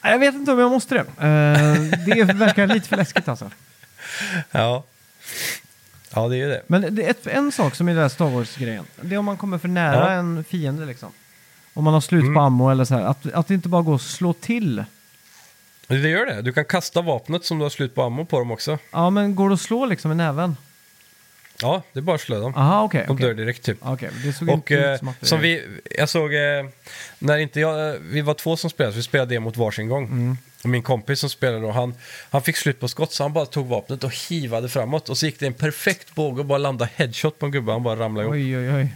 Jag vet inte om jag måste det. Eh, det verkar lite för läskigt alltså. <laughs> Ja. Ja, det är ju det. Men det är ett, en sak som är den där Star Wars-grejen. Det är om man kommer för nära Ja. en fiende liksom. Om man har slut på Mm. ammo eller så här. Att, att det inte bara går att slå till. Det gör det. Du kan kasta vapnet som du har slut på ammo på dem också. Ja, men går det att slå liksom med näven? Ja, det är bara att slå dem. Aha, okej. De okej. dör direkt typ. Okej, det såg Och inte ut eh, som att det... som vi, jag såg, eh, när inte jag, vi var två som spelade, så vi spelade det mot varsin gång. Mm. Och min kompis som spelade då, han, han fick slut på skott så han bara tog vapnet och hivade framåt. Och så gick det en perfekt båge och bara landade headshot på en gubbe, han bara ramlade ihop. Oj, oj, oj.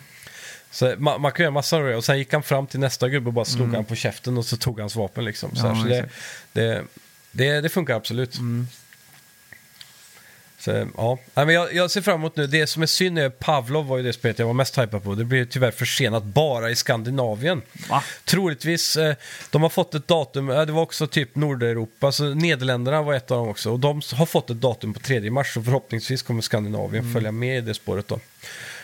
Så man, man kan göra massa av det. Och sen gick han fram till nästa gubbe och bara slog Mm. han på käften och så tog hans vapen liksom. Så, Ja, här, så det, det, det, det funkar absolut. Mm. Så, ja. Nej, men jag, jag ser fram emot nu. Det som är synd är Pavlov var ju det spelet jag var mest hypad på. Det blir tyvärr försenat bara i Skandinavien. Va? Troligtvis, eh, de har fått ett datum, eh, det var också typ Nordeuropa, så Nederländerna var ett av dem också. Och de har fått ett datum på 3 mars, så förhoppningsvis kommer Skandinavien följa med i det spåret då.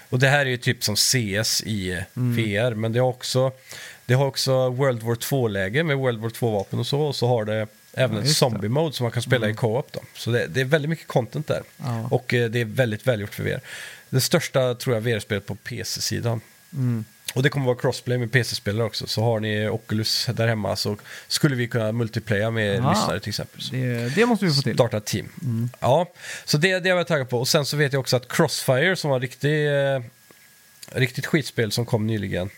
Och det här är ju typ som CS i eh, VR, men det har också, det har också World War 2-läge med World War 2-vapen och så, och så har det även ett just det. zombie-mode som man kan spela i co-op då. Så det, det är väldigt mycket content där. Ja. Och eh, det är väldigt välgjort för VR. Det största tror jag VR-spelet på PC-sidan. Mm. Och det kommer vara crossplay med PC-spelare också. Så har ni Oculus där hemma så skulle vi kunna multiplaya med Aha. lyssnare till exempel. Det, det måste vi få till. Starta team. Ja, så det, det jag taggad på. Och sen så vet jag också att Crossfire som var riktigt, eh, riktigt skitspel som kom nyligen.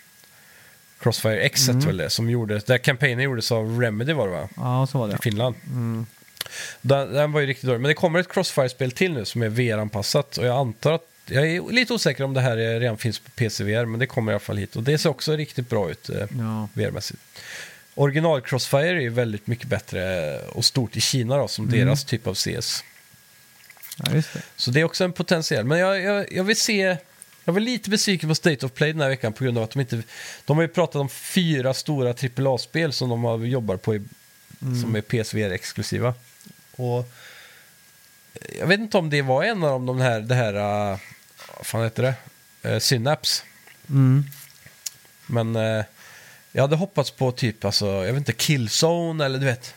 Crossfire X väl det, som gjorde, där kampanjen gjordes av Remedy var det va? Ja, så var det. I Finland. Mm. Den, den var ju riktigt dålig. Men det kommer ett Crossfire-spel till nu som är VR-anpassat. Och jag antar att, jag är lite osäker om det här är- redan finns på PC-VR, men det kommer i alla fall hit. Och det ser också riktigt bra ut. Eh, Ja. VR-mässigt. Original Crossfire är ju väldigt mycket bättre och stort i Kina då, som Mm. deras typ av CS. ja, det. Så det är också en potentiell. Men jag, jag, jag vill se... Jag var lite besviken på State of Play den här veckan på grund av att de inte... De har ju pratat om fyra stora AAA-spel som de har, jobbar på i, som är PSVR-exklusiva. Och jag vet inte om det var en av dem, de här, det här... Uh, vad fan heter det? Uh, Synapse. Mm. Men eh, jag hade hoppats på typ, alltså, jag vet inte, Killzone eller du vet.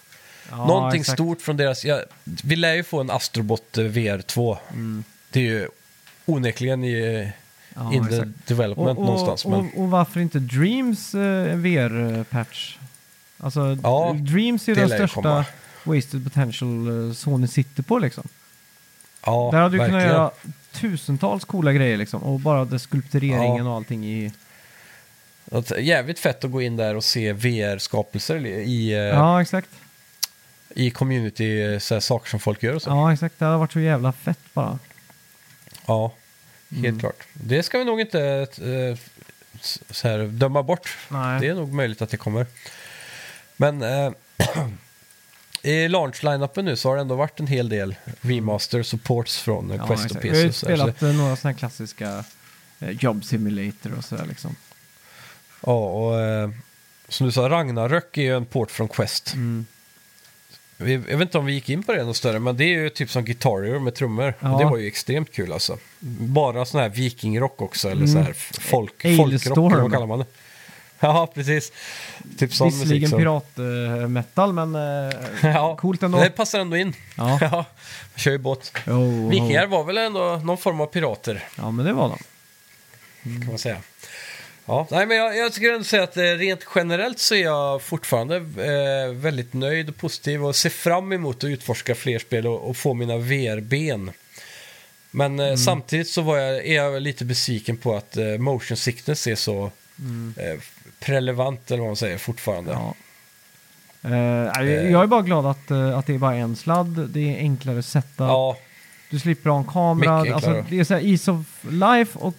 Ja, Någonting exakt. stort från deras... Ja, vi lär ju få en Astrobot eh, VR2. Mm. Det är ju onekligen i, Ja, in the exakt. development och, någonstans. och, Men, och, och varför inte Dreams eh, VR-patch? Alltså, Ja, Dreams är det den ju största komma. wasted potential eh, Sony sitter på liksom. ja, Där hade du kunnat verkligen. göra tusentals coola grejer liksom. Och bara det skulptureringen Ja. och allting i... Jävligt fett att gå in där och se VR-skapelser i, eh, Ja, exakt. i community, eh, så här, saker som folk gör och så. Ja, Ja, exakt. Det hade varit så jävla fett bara. Helt Mm. klart. Det ska vi nog inte s- så här, döma bort. Nej. Det är nog möjligt att det kommer. Men eh, <clears throat> i launch-line-upen nu så har det ändå varit en hel del remaster supports från eh, Ja, Quest och. PC. Vi har ju och så här, så spelat eh, några sådana här klassiska Job Simulator och sådär liksom. Ja, och eh, som du sa, Ragnarök är ju en port från Quest. Mm. Jag vet inte om vi gick in på det något större, men det är ju typ som Guitar Hero med trummor. Ja. Och det var ju extremt kul alltså. Bara sån här vikingrock också, eller Mm. så här f- folk, folkrock, eller vad kallar man det? <laughs> Ja, precis. Typ sån musik. Visserligen piratmetal, men eh, <laughs> Ja, coolt ändå. det passar ändå in. Ja. <laughs> Ja, kör ju båt. Oh, Vikingar var väl ändå någon form av pirater, Ja, men det var de. kan man säga. Ja, nej, men jag, jag skulle ändå säga att eh, rent generellt så är jag fortfarande eh, väldigt nöjd och positiv och ser fram emot att utforska fler spel och, och få mina VR-ben. Men Mm. eh, samtidigt så var jag, är jag lite besviken på att eh, motion sickness är så eh, prelevant, eller vad man säger, fortfarande. Mm. Ja. Eh, nej, jag är bara glad att, eh, att det är bara en sladd. Det är enklare setup. Ja, Du slipper ha en kamera. Alltså, det är så här ease of life och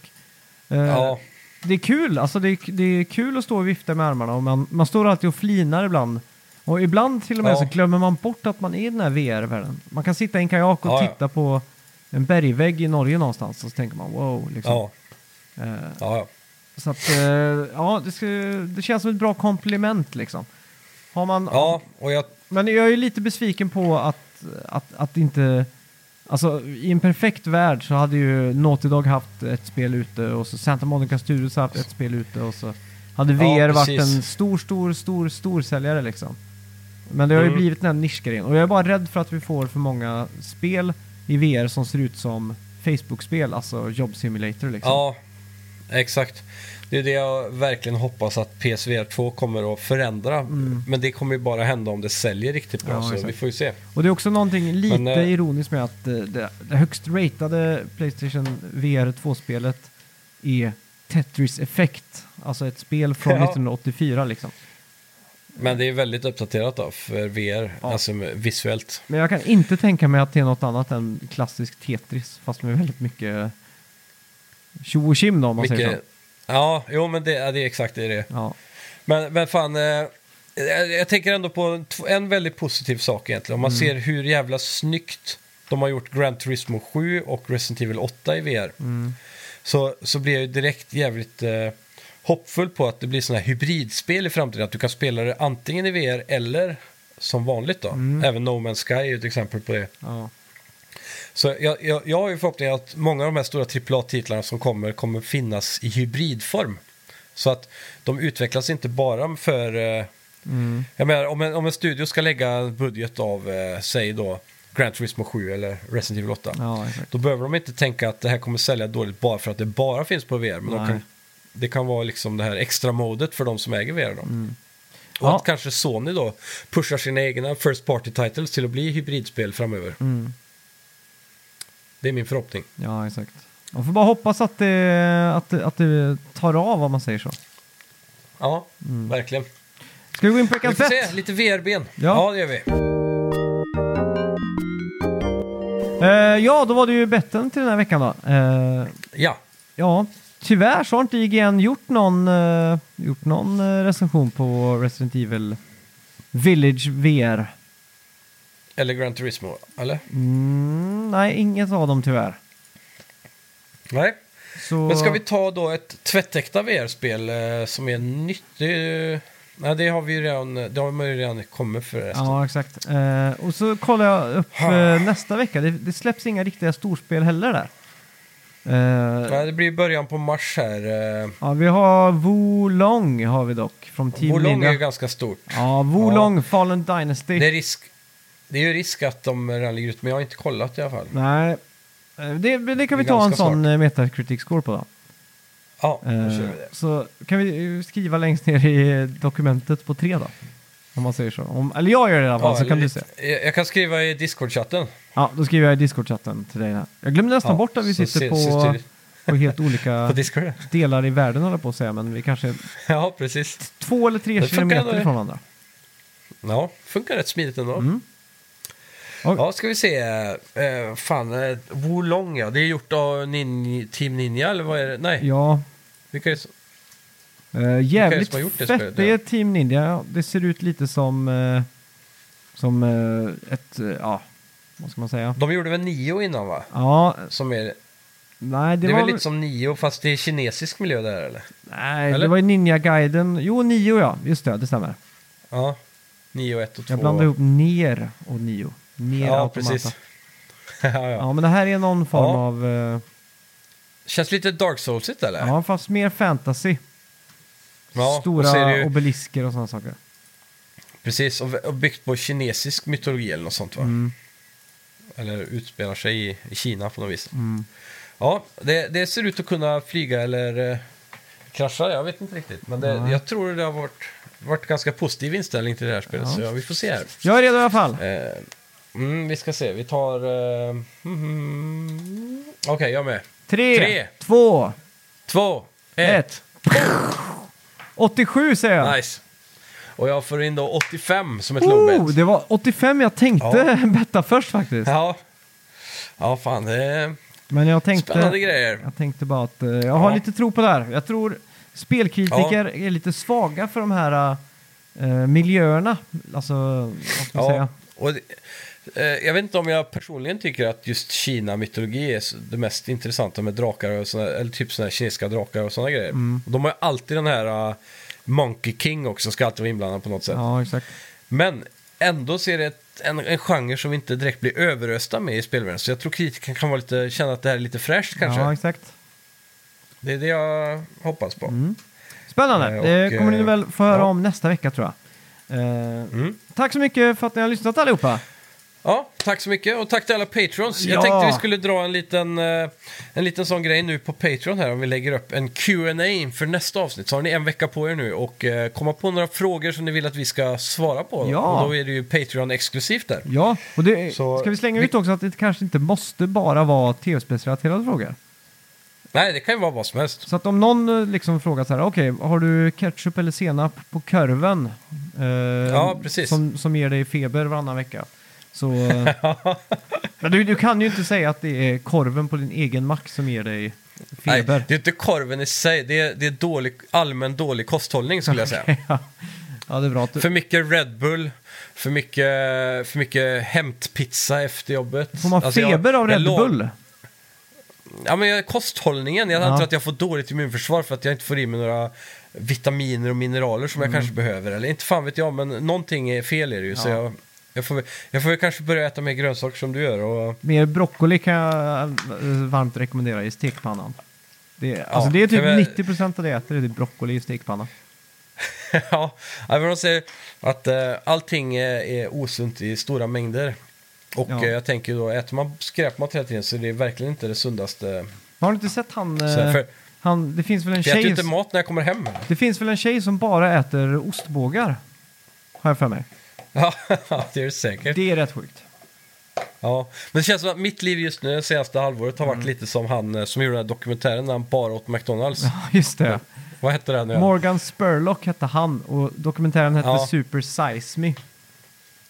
eh, ja, det är kul. Alltså, det, är, det är kul att stå och vifta med armarna och man, man står alltid och flinar ibland. Och ibland till och med Ja. så glömmer man bort att man är i den här VR-världen. Man kan sitta i en kajak och Ja, ja. titta på en bergvägg i Norge någonstans och så tänker man wow. Liksom. ja, Eh, ja, ja. så att, eh, ja, det, ska, det känns som ett bra komplement liksom. Har man, ja, och jag, Men jag är lite besviken på att att, att inte... Alltså i en perfekt värld så hade ju Naughty Dog haft ett spel ute och så Santa Monica Studios haft ett spel ute och så hade VR Ja, varit en stor, stor, stor, stor säljare liksom. Men det har ju Mm. blivit den här nischgrejen och jag är bara rädd för att vi får för många spel i VR som ser ut som Facebook-spel, alltså Job Simulator liksom. Ja, exakt. Det är det jag verkligen hoppas att PSVR 2 kommer att förändra. Men det kommer ju bara hända om det säljer riktigt bra, Mm. Ja, så exakt. vi får ju se. Och det är också någonting lite Men, eh, ironiskt med att eh, det, det högst ratade Playstation VR 2-spelet är Tetris Effect. Alltså ett spel från <laughs> Ja. 1984 liksom. Men det är väldigt uppdaterat då för VR, Ja. alltså visuellt. Men jag kan inte tänka mig att det är något annat än klassisk Tetris. Fast med väldigt mycket tjo och tjim då om man säger så. Ja, jo men det, ja, det är exakt det är det. Ja. Men, men fan, eh, jag, jag tänker ändå på en, en väldigt positiv sak egentligen. Om man Mm. ser hur jävla snyggt de har gjort Gran Turismo 7 och Resident Evil 8 i VR. Mm. Så, så blir jag ju direkt jävligt eh, hoppfull på att det blir sådana här hybridspel i framtiden. Att du kan spela det antingen i VR eller som vanligt då. Mm. Även No Man's Sky är ju ett exempel på det. Ja. Så jag, jag, jag har ju förhoppningen att många av de här stora AAA-titlarna som kommer kommer finnas i hybridform. Så att de utvecklas inte bara för... Eh, Mm. jag menar, om en, om en studio ska lägga budget av, eh, säg då, Gran Turismo 7 eller Resident Evil 8. ja. Då behöver de inte tänka att det här kommer sälja dåligt bara för att det bara finns på VR. Men de kan, det kan vara liksom det här extra modet för de som äger VR. Då. Och Mm. Ja. att kanske Sony då pushar sina egna First Party Titles till att bli hybridspel framöver. Mm. Det är min förhoppning. Ja, exakt. Man får bara hoppas att det, att det, att det tar av om man säger så. Ja, Mm. verkligen. Ska vi gå in på Vi veckans får se, lite VR-ben. Ja. Ja. det gör vi. Eh, ja, då var det ju betten till den här veckan då. Eh, Ja, ja, tyvärr så har inte IGN gjort någon, eh, gjort någon eh, recension på Resident Evil Village VR. Eller Gran Turismo, eller? Mm, nej, inget av dem tyvärr. Nej. Så... Men ska vi ta då ett tvättäkta VR-spel eh, som är nytt? Det, är ju- nej, det har vi ju redan, det har man ju redan kommit förresten. Ja, exakt. Eh, och så kollar jag upp eh, nästa vecka. Det, det släpps inga riktiga storspel heller där. Eh, Nej, det blir början på mars här. eh. ja, vi har Wolong har vi dock från Team Wolong är Ninja. ju ganska stort. Ja, Wolong Fallen Dynasty. Det är, risk, det är ju risk att de redan ligger ut, men jag har inte kollat i alla fall. Nej, eh, det, det kan vi ta en ganska sån eh, Metacritic-score på då. Ja, då Eh, kör vi det. så kan vi eh, skriva längst ner i dokumentet på tre då. Om man säger så. Om, eller jag gör det i alla fall, Ja, så kan du se. Jag, jag kan skriva i Discord-chatten. Ja, då skriver jag i Discord-chatten till dig här. Jag glömde nästan Ja, bort att vi så sitter se- på, ses <laughs> på helt olika <laughs> På Discord? delar i världen håller jag på att säga, men vi kanske är <laughs> Ja, precis. två eller tre Det funkar kilometer ändå. ifrån varandra. Ja, funkar rätt smidigt ändå. Mm. Oj. Ja, ska vi se. Eh, fan, eh, Wolong ja. Det är gjort av Nin Team Ninja, eller vad är det? Nej, Ja, vilka är det? som- eh, jävligt som har gjort det fett. spelet, Det är Team Ninja. Det ser ut lite som, eh, som eh, ett, eh, ja, vad ska man säga? De gjorde väl Nio innan va? Ja, Som är, nej det, det är var väl lite som Nio fast det är kinesisk miljö där eller? Nej, Eller? det var ju Ninja-guiden. Jo, Nio ja. Just det, det stämmer. Ja, Nio 1 och 2. Jag blandade ihop Ner och Nio. Ner Ja, Automata. precis. <laughs> ja, ja. Ja, men det här är någon form Ja. av... eh, Känns lite Dark Souls-igt eller? ja, fast mer fantasy. Ja, och Stora det ju- obelisker och sådana saker. Precis, och, och byggt på kinesisk mytologi eller något sånt va? Mm, Eller utspelar sig i, i Kina på något vis. mm. Ja, det, det ser ut att kunna flyga eller eh, krascha, jag vet inte riktigt. Men det, Nej. jag tror det har varit, varit ganska positiv inställning till det här spelet, Ja. så ja, vi får se här. Jag är redo i alla fall. Eh, mm, vi ska se, vi tar... Mm, Okej, jag är med. Tre, tre, två, Två, ett. ett. 87 säger jag. Nice. Och jag får in då 85 som ett Oh, low-bet. det var 85 jag tänkte <laughs> betta först faktiskt. Ja. ja, fan det är Men jag tänkte, spännande grejer. jag tänkte bara att eh, jag har Ja. lite tro på det här. Jag tror spelkritiker är lite svaga för de här eh, miljöerna. Alltså, vad ska man säga? Ja, och det, jag vet inte om jag personligen tycker att just Kina-mytologi är det mest intressanta med drakar och såna, eller typ såna här kinesiska drakar och sådana grejer. Mm. De har ju alltid den här uh, Monkey King också, ska alltid vara inblandad på något sätt. Ja, exakt. Men ändå så är det ett, en, en genre som vi inte direkt blir överösta med i spelvärlden. Så jag tror kritiken kan vara lite, känna att det här är lite fräscht kanske. Ja, exakt. Det är det jag hoppas på. Mm. Spännande. Eh, och, det kommer ni eh, väl få höra ja. om nästa vecka tror jag. Eh, Mm. Tack så mycket för att ni har lyssnat allihopa. Ja, tack så mycket och tack till alla patrons. Ja. Jag tänkte vi skulle dra en liten, eh, en liten sån grej nu på Patreon här om vi lägger upp en Q&A inför nästa avsnitt. Så har ni en vecka på er nu och eh, komma på några frågor som ni vill att vi ska svara på. Ja. Och då är det ju Patreon-exklusivt där. Ja, och det, Så- ska vi slänga ut också att det kanske inte måste bara vara tv-spelsrelaterade frågor. Nej, det kan ju vara vad som helst. Så att om någon eh, liksom frågar så här, okej, har du ketchup eller senap på kurven? Eh, Ja, precis. Som, som ger dig feber varannan vecka. Så... eh, <laughs> men du, du kan ju inte säga att det är korven på din egen mack som ger dig Nej, feber. det är inte korven i sig, det är, det är dålig, allmän dålig kosthållning skulle jag säga. <laughs> ja. det är bra att du... För mycket Red Bull, för mycket, för mycket hämtpizza efter jobbet. Får man Alltså, jag- feber av jag Red låg- Bull? Ja, men jag- kosthållningen. Jag Ja. antar att jag får dåligt immunförsvar för att jag inte får i mig några vitaminer och mineraler som Mm. jag kanske behöver. Eller inte fan vet jag, men någonting är fel i det ju. Så Ja. jag, jag, får, jag får väl kanske börja äta mer grönsaker som du gör. Och, Mer broccoli kan jag eh, varmt rekommendera i stekpannan. Det, alltså det är typ vi- 90% av det jag äter, det är stekpanna i stekpanna. <laughs> ja, jag vill säga att eh, allting är, är osunt i stora mängder. Och Ja. eh, jag tänker då, äter man skräpmat hela tiden så är det verkligen inte det sundaste. Har du inte sett han... Så, eh, för, han det finns väl en jag äter ju tjej... inte mat när jag kommer hem. Det finns väl en tjej som bara äter ostbågar? Har jag för mig. <laughs> Ja, det är det säkert. Det är rätt sjukt. Ja, men det känns som att mitt liv just nu, det senaste halvåret, har varit Mm. lite som han eh, som gjorde den här dokumentären när han bara åt McDonalds. Ja, just det. Vad hette den nu? Morgan Spurlock hette han och dokumentären hette Ja. Super Size Me.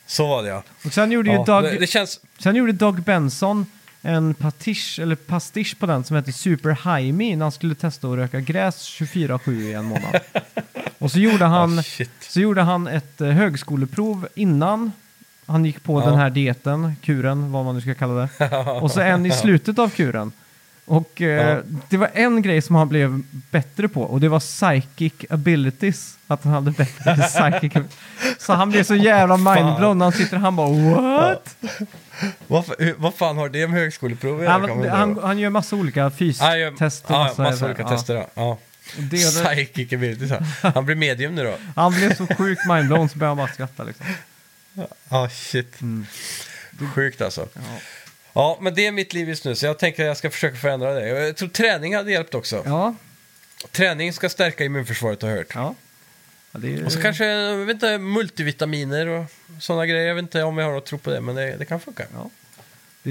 Så var det ja. Och sen gjorde ju ja Doug, det, det känns... sen gjorde Doug Benson en patish, eller pastisch på den som hette Super High Me när han skulle testa att röka gräs 24-7 i en månad. <laughs> och så gjorde han, Ah, shit. så gjorde han ett eh, högskoleprov innan han gick på Ja. den här dieten, kuren, vad man nu ska kalla det. <laughs> Och så en i slutet av kuren. Och eh, Ja. det var en grej som han blev bättre på och det var psychic abilities. Att han hade bättre <laughs> psychic Så han blev så jävla mindblown när han sitter han bara what? Vad, fa- hur- vad fan har det med högskoleprov att göra, kan man Han, undra han, han gör massa olika Ja, jag- fystest och ja, massa, olika tester. Ja. Ja. Psychic ability. så. Han blir medium nu då. han blev så sjukt mindblown så började han bara skratta liksom. Ja, shit. Sjukt alltså. Mm. Ja. Ja, men det är mitt liv just nu, så jag tänker att jag ska försöka förändra det. Jag tror träning hade hjälpt också. Ja, Träning ska stärka immunförsvaret har jag hört. ja. ja är, Och så kanske, jag vet inte, multivitaminer och sådana grejer. Jag vet inte om jag har något tro på det, men det, det kan funka. Ja.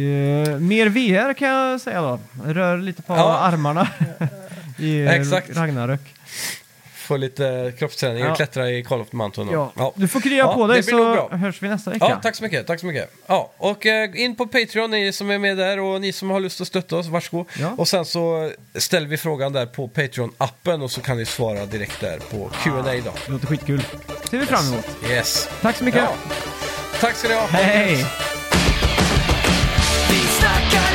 Är mer VR kan jag säga då. Rör lite på armarna <laughs> i Exakt. Ragnarök. Få lite kroppsträning Ja. och klättra i Call of the Mountain. då. Ja. Du får krya Ja, på dig det blir nog så bra. hörs vi nästa vecka. Ja, tack så mycket. Tack så mycket. Ja, och eh, in på Patreon, ni som är med där och ni som har lust att stötta oss, varsågod. Ja. Och sen så ställer vi frågan där på Patreon-appen och så kan ni svara direkt där på Q&A då. Det låter skitkul. ser vi fram emot. Yes. Tack så mycket. Ja. Tack ska ni ha. Hej! Vi snackar